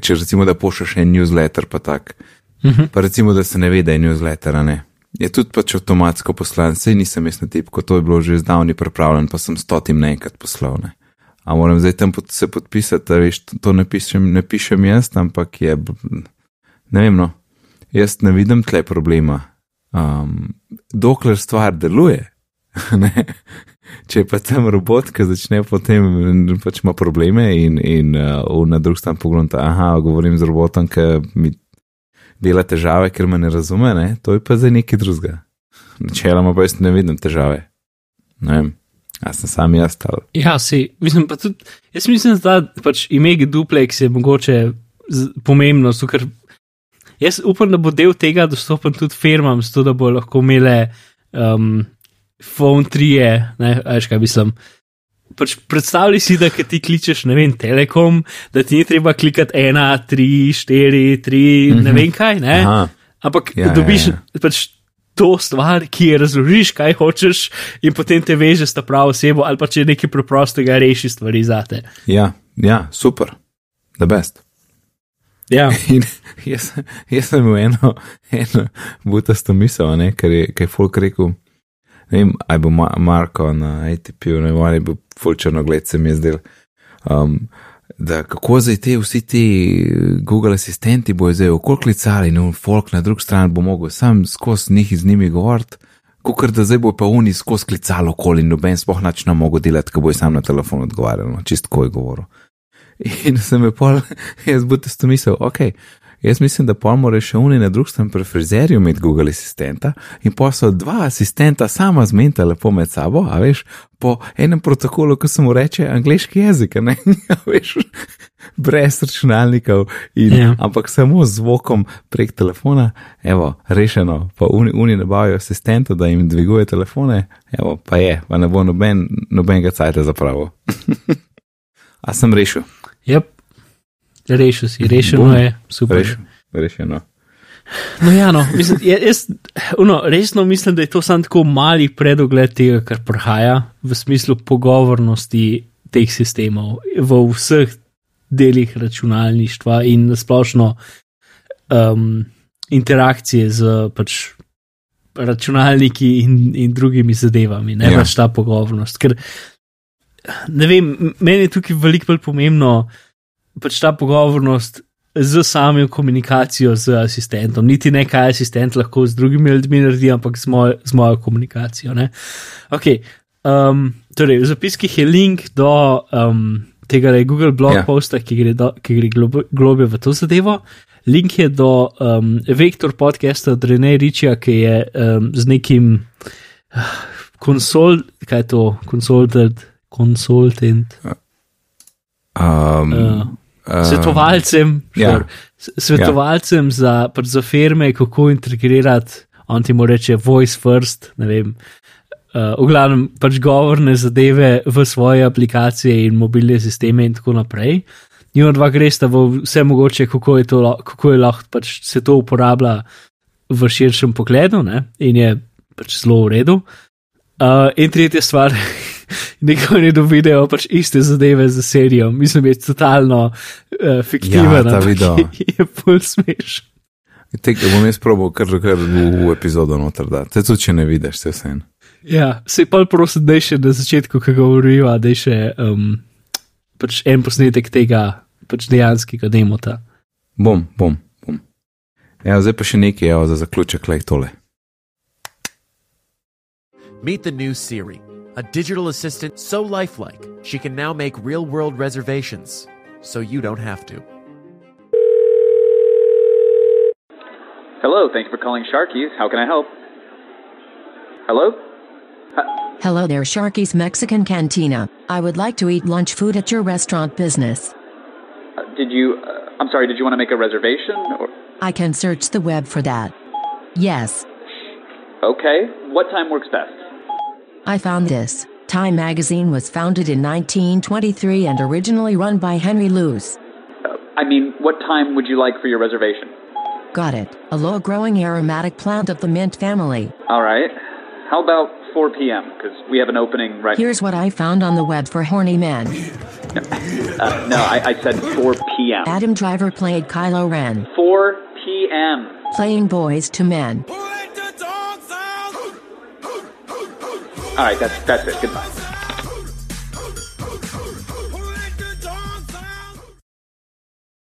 če recimo da pošleš en newsletter, pa tak. Mhm. Pa recimo, da se ne ve, da je newsletter, ne. Je tudi pač avtomatsko poslan, sej nisem jaz na tipko, to je bilo že zdavni pripravljen, pa sem stotim naenkrat poslal. Ne. A moram zdaj tam pod, se podpisati, da veš, to, to ne, pišem, ne pišem jaz, ampak je, ne vem, no, jaz ne vidim tle problema. Um, dokler stvar deluje. Če pa tam robot, ki začne potem pač ima probleme in, in uh, na drug stran pogleda, aha, govorim z robotom, ki mi dela težave, ker me ne razume, ne? to je pa zdaj nekaj drugega. Načeloma pa jaz ne vidim težave. Ne vem, jaz sem sam jaz tal. Ja, si, mislim pa tudi, jaz mislim, da pač ime duplex je mogoče pomembno, ker jaz upam, da bo del tega dostopen tudi firmam, zato da bo lahko imele um, phone trije, ne, veš kaj mislim. Pač predstavljaj si, da ti kličeš, ne vem, telekom, da ti ni treba klikati ena, tri, štiri, tri, mm -hmm. ne vem kaj, ne. Aha. Ampak Ja, ja, dobiš ja, ja, pač to stvar, ki je razložiš, kaj hočeš, in potem te veže s ta pravo osebo, ali pa če nekaj preprostega reši stvari zate. Ja, ja, super, the best. Ja, In jaz, jaz sem imel eno, eno butasto misel, ne, ker je, ker je folk rekel, ne vem, aj bo Ma Marko na ATP-u, ne vem, ali bo fulčano gled se mi je zdel. Um, da kako zdaj te vsi ti Google asistenti bojo zdaj okol klicali in folk na drugi strani bo mogel sam skozi njih z njimi govoriti, kot da zdaj bo pa oni skozi klicalo okoli in noben spoh nač ne mogo delati, ko bo sam na telefon odgovarjal, no, čist ko je govoril. In sem je pol, jaz bo testo mislil, ok, jaz mislim, da pol mora še uni na drug stran pri frizerju imeti Google asistenta in pa so dva asistenta sama zmenta lepo med sabo, a veš, po enem protokolu, ko se mu reče angliški jezik, a ne, a veš, brez računalnikov, in, Ja. ampak samo z zvokom prek telefona, evo, rešeno, pa uni, uni nabavijo asistenta, da jim dviguje telefone, evo, pa je, pa ne bo noben, nobenega cajta zapravo. a sem rešil. yep. Rešil si, rešeno Bom. je, super. Reš, rešeno. No, ja, no, mislim, jaz uno, resno mislim, da je to samo tako mali predogled tega, kar prihaja v smislu pogovornosti teh sistemov v vseh delih računalništva in nasplošno um, interakcije z pač, računalniki in, in drugimi zadevami, ne Ja. pač ta pogovornost. Ker, ne vem, meni je tukaj veliko bolj pomembno pač ta pogovornost z samim komunikacijo z asistentom. Niti ne kaj asistent lahko z drugimi ljudmi naredi, ampak z mojo, z mojo komunikacijo. Ne? Okay. Um, torej, v zapiskih je link do um, tega le Google blog Ja. yeah. posta, ki gre, do, ki gre glob, globje v to zadevo. Link je do um, Vektor podcasta od Rene Ričija, ki je um, z nekim uh, konsol, kaj je to, consultant, consultant. Um, uh, svetovalcem, ja. sure, s- svetovalcem ja. za, za firme, kako integrirati, on ti mu reče voice first, ne vem. Uh, v glavnem pač govorne zadeve v svoje aplikacije in mobilne sisteme in tako naprej. In dva gresta v vse mogoče, kako je, to, kako je lahko pač se to uporablja v širšem pogledu ne? in je pač zelo v redu. Uh, in tretja stvar, nikoli ne dovidejo pač iste zadeve za serijo. Mislim, je totalno uh, fiktiven, Ja, ta video. je, bolj smešen. Tek, bom jaz probal kar, kar v, v epizodo noter, da te tudi če ne vidiš, se vse. Ja, se pa prosim, da še na začetku, ki govoriva, da je še um, pač en posnetek tega pač dejanskega demota. Bom, bom, bom. Ja, zdaj pa še nekaj, evo, za zaključek, le tole. Meet the new Siri, a digital assistant so lifelike she can now make real world reservations so you don't have to. Hello, thank you for calling Sharkies. How can I help? Hello? Hello there, Sharky's Mexican Cantina. I would like to eat lunch food at your restaurant business. Uh, did you? Uh, I'm sorry. Did you want to make a reservation? Or I can search the web for that. Yes, okay. What time works best? I found this. Time magazine was founded in 1923 and originally run by Henry Luce. Uh, I mean, what time would you like for your reservation? Got it. A low growing aromatic plant of the mint family. All right. How about 4 p.m. Because we have an opening right. Here's what I found on the web for horny men. Uh, no, I, I said 4 p.m. Adam Driver played Kylo Ren, 4 p.m. playing boys to men. All right, that's that's it. Goodbye.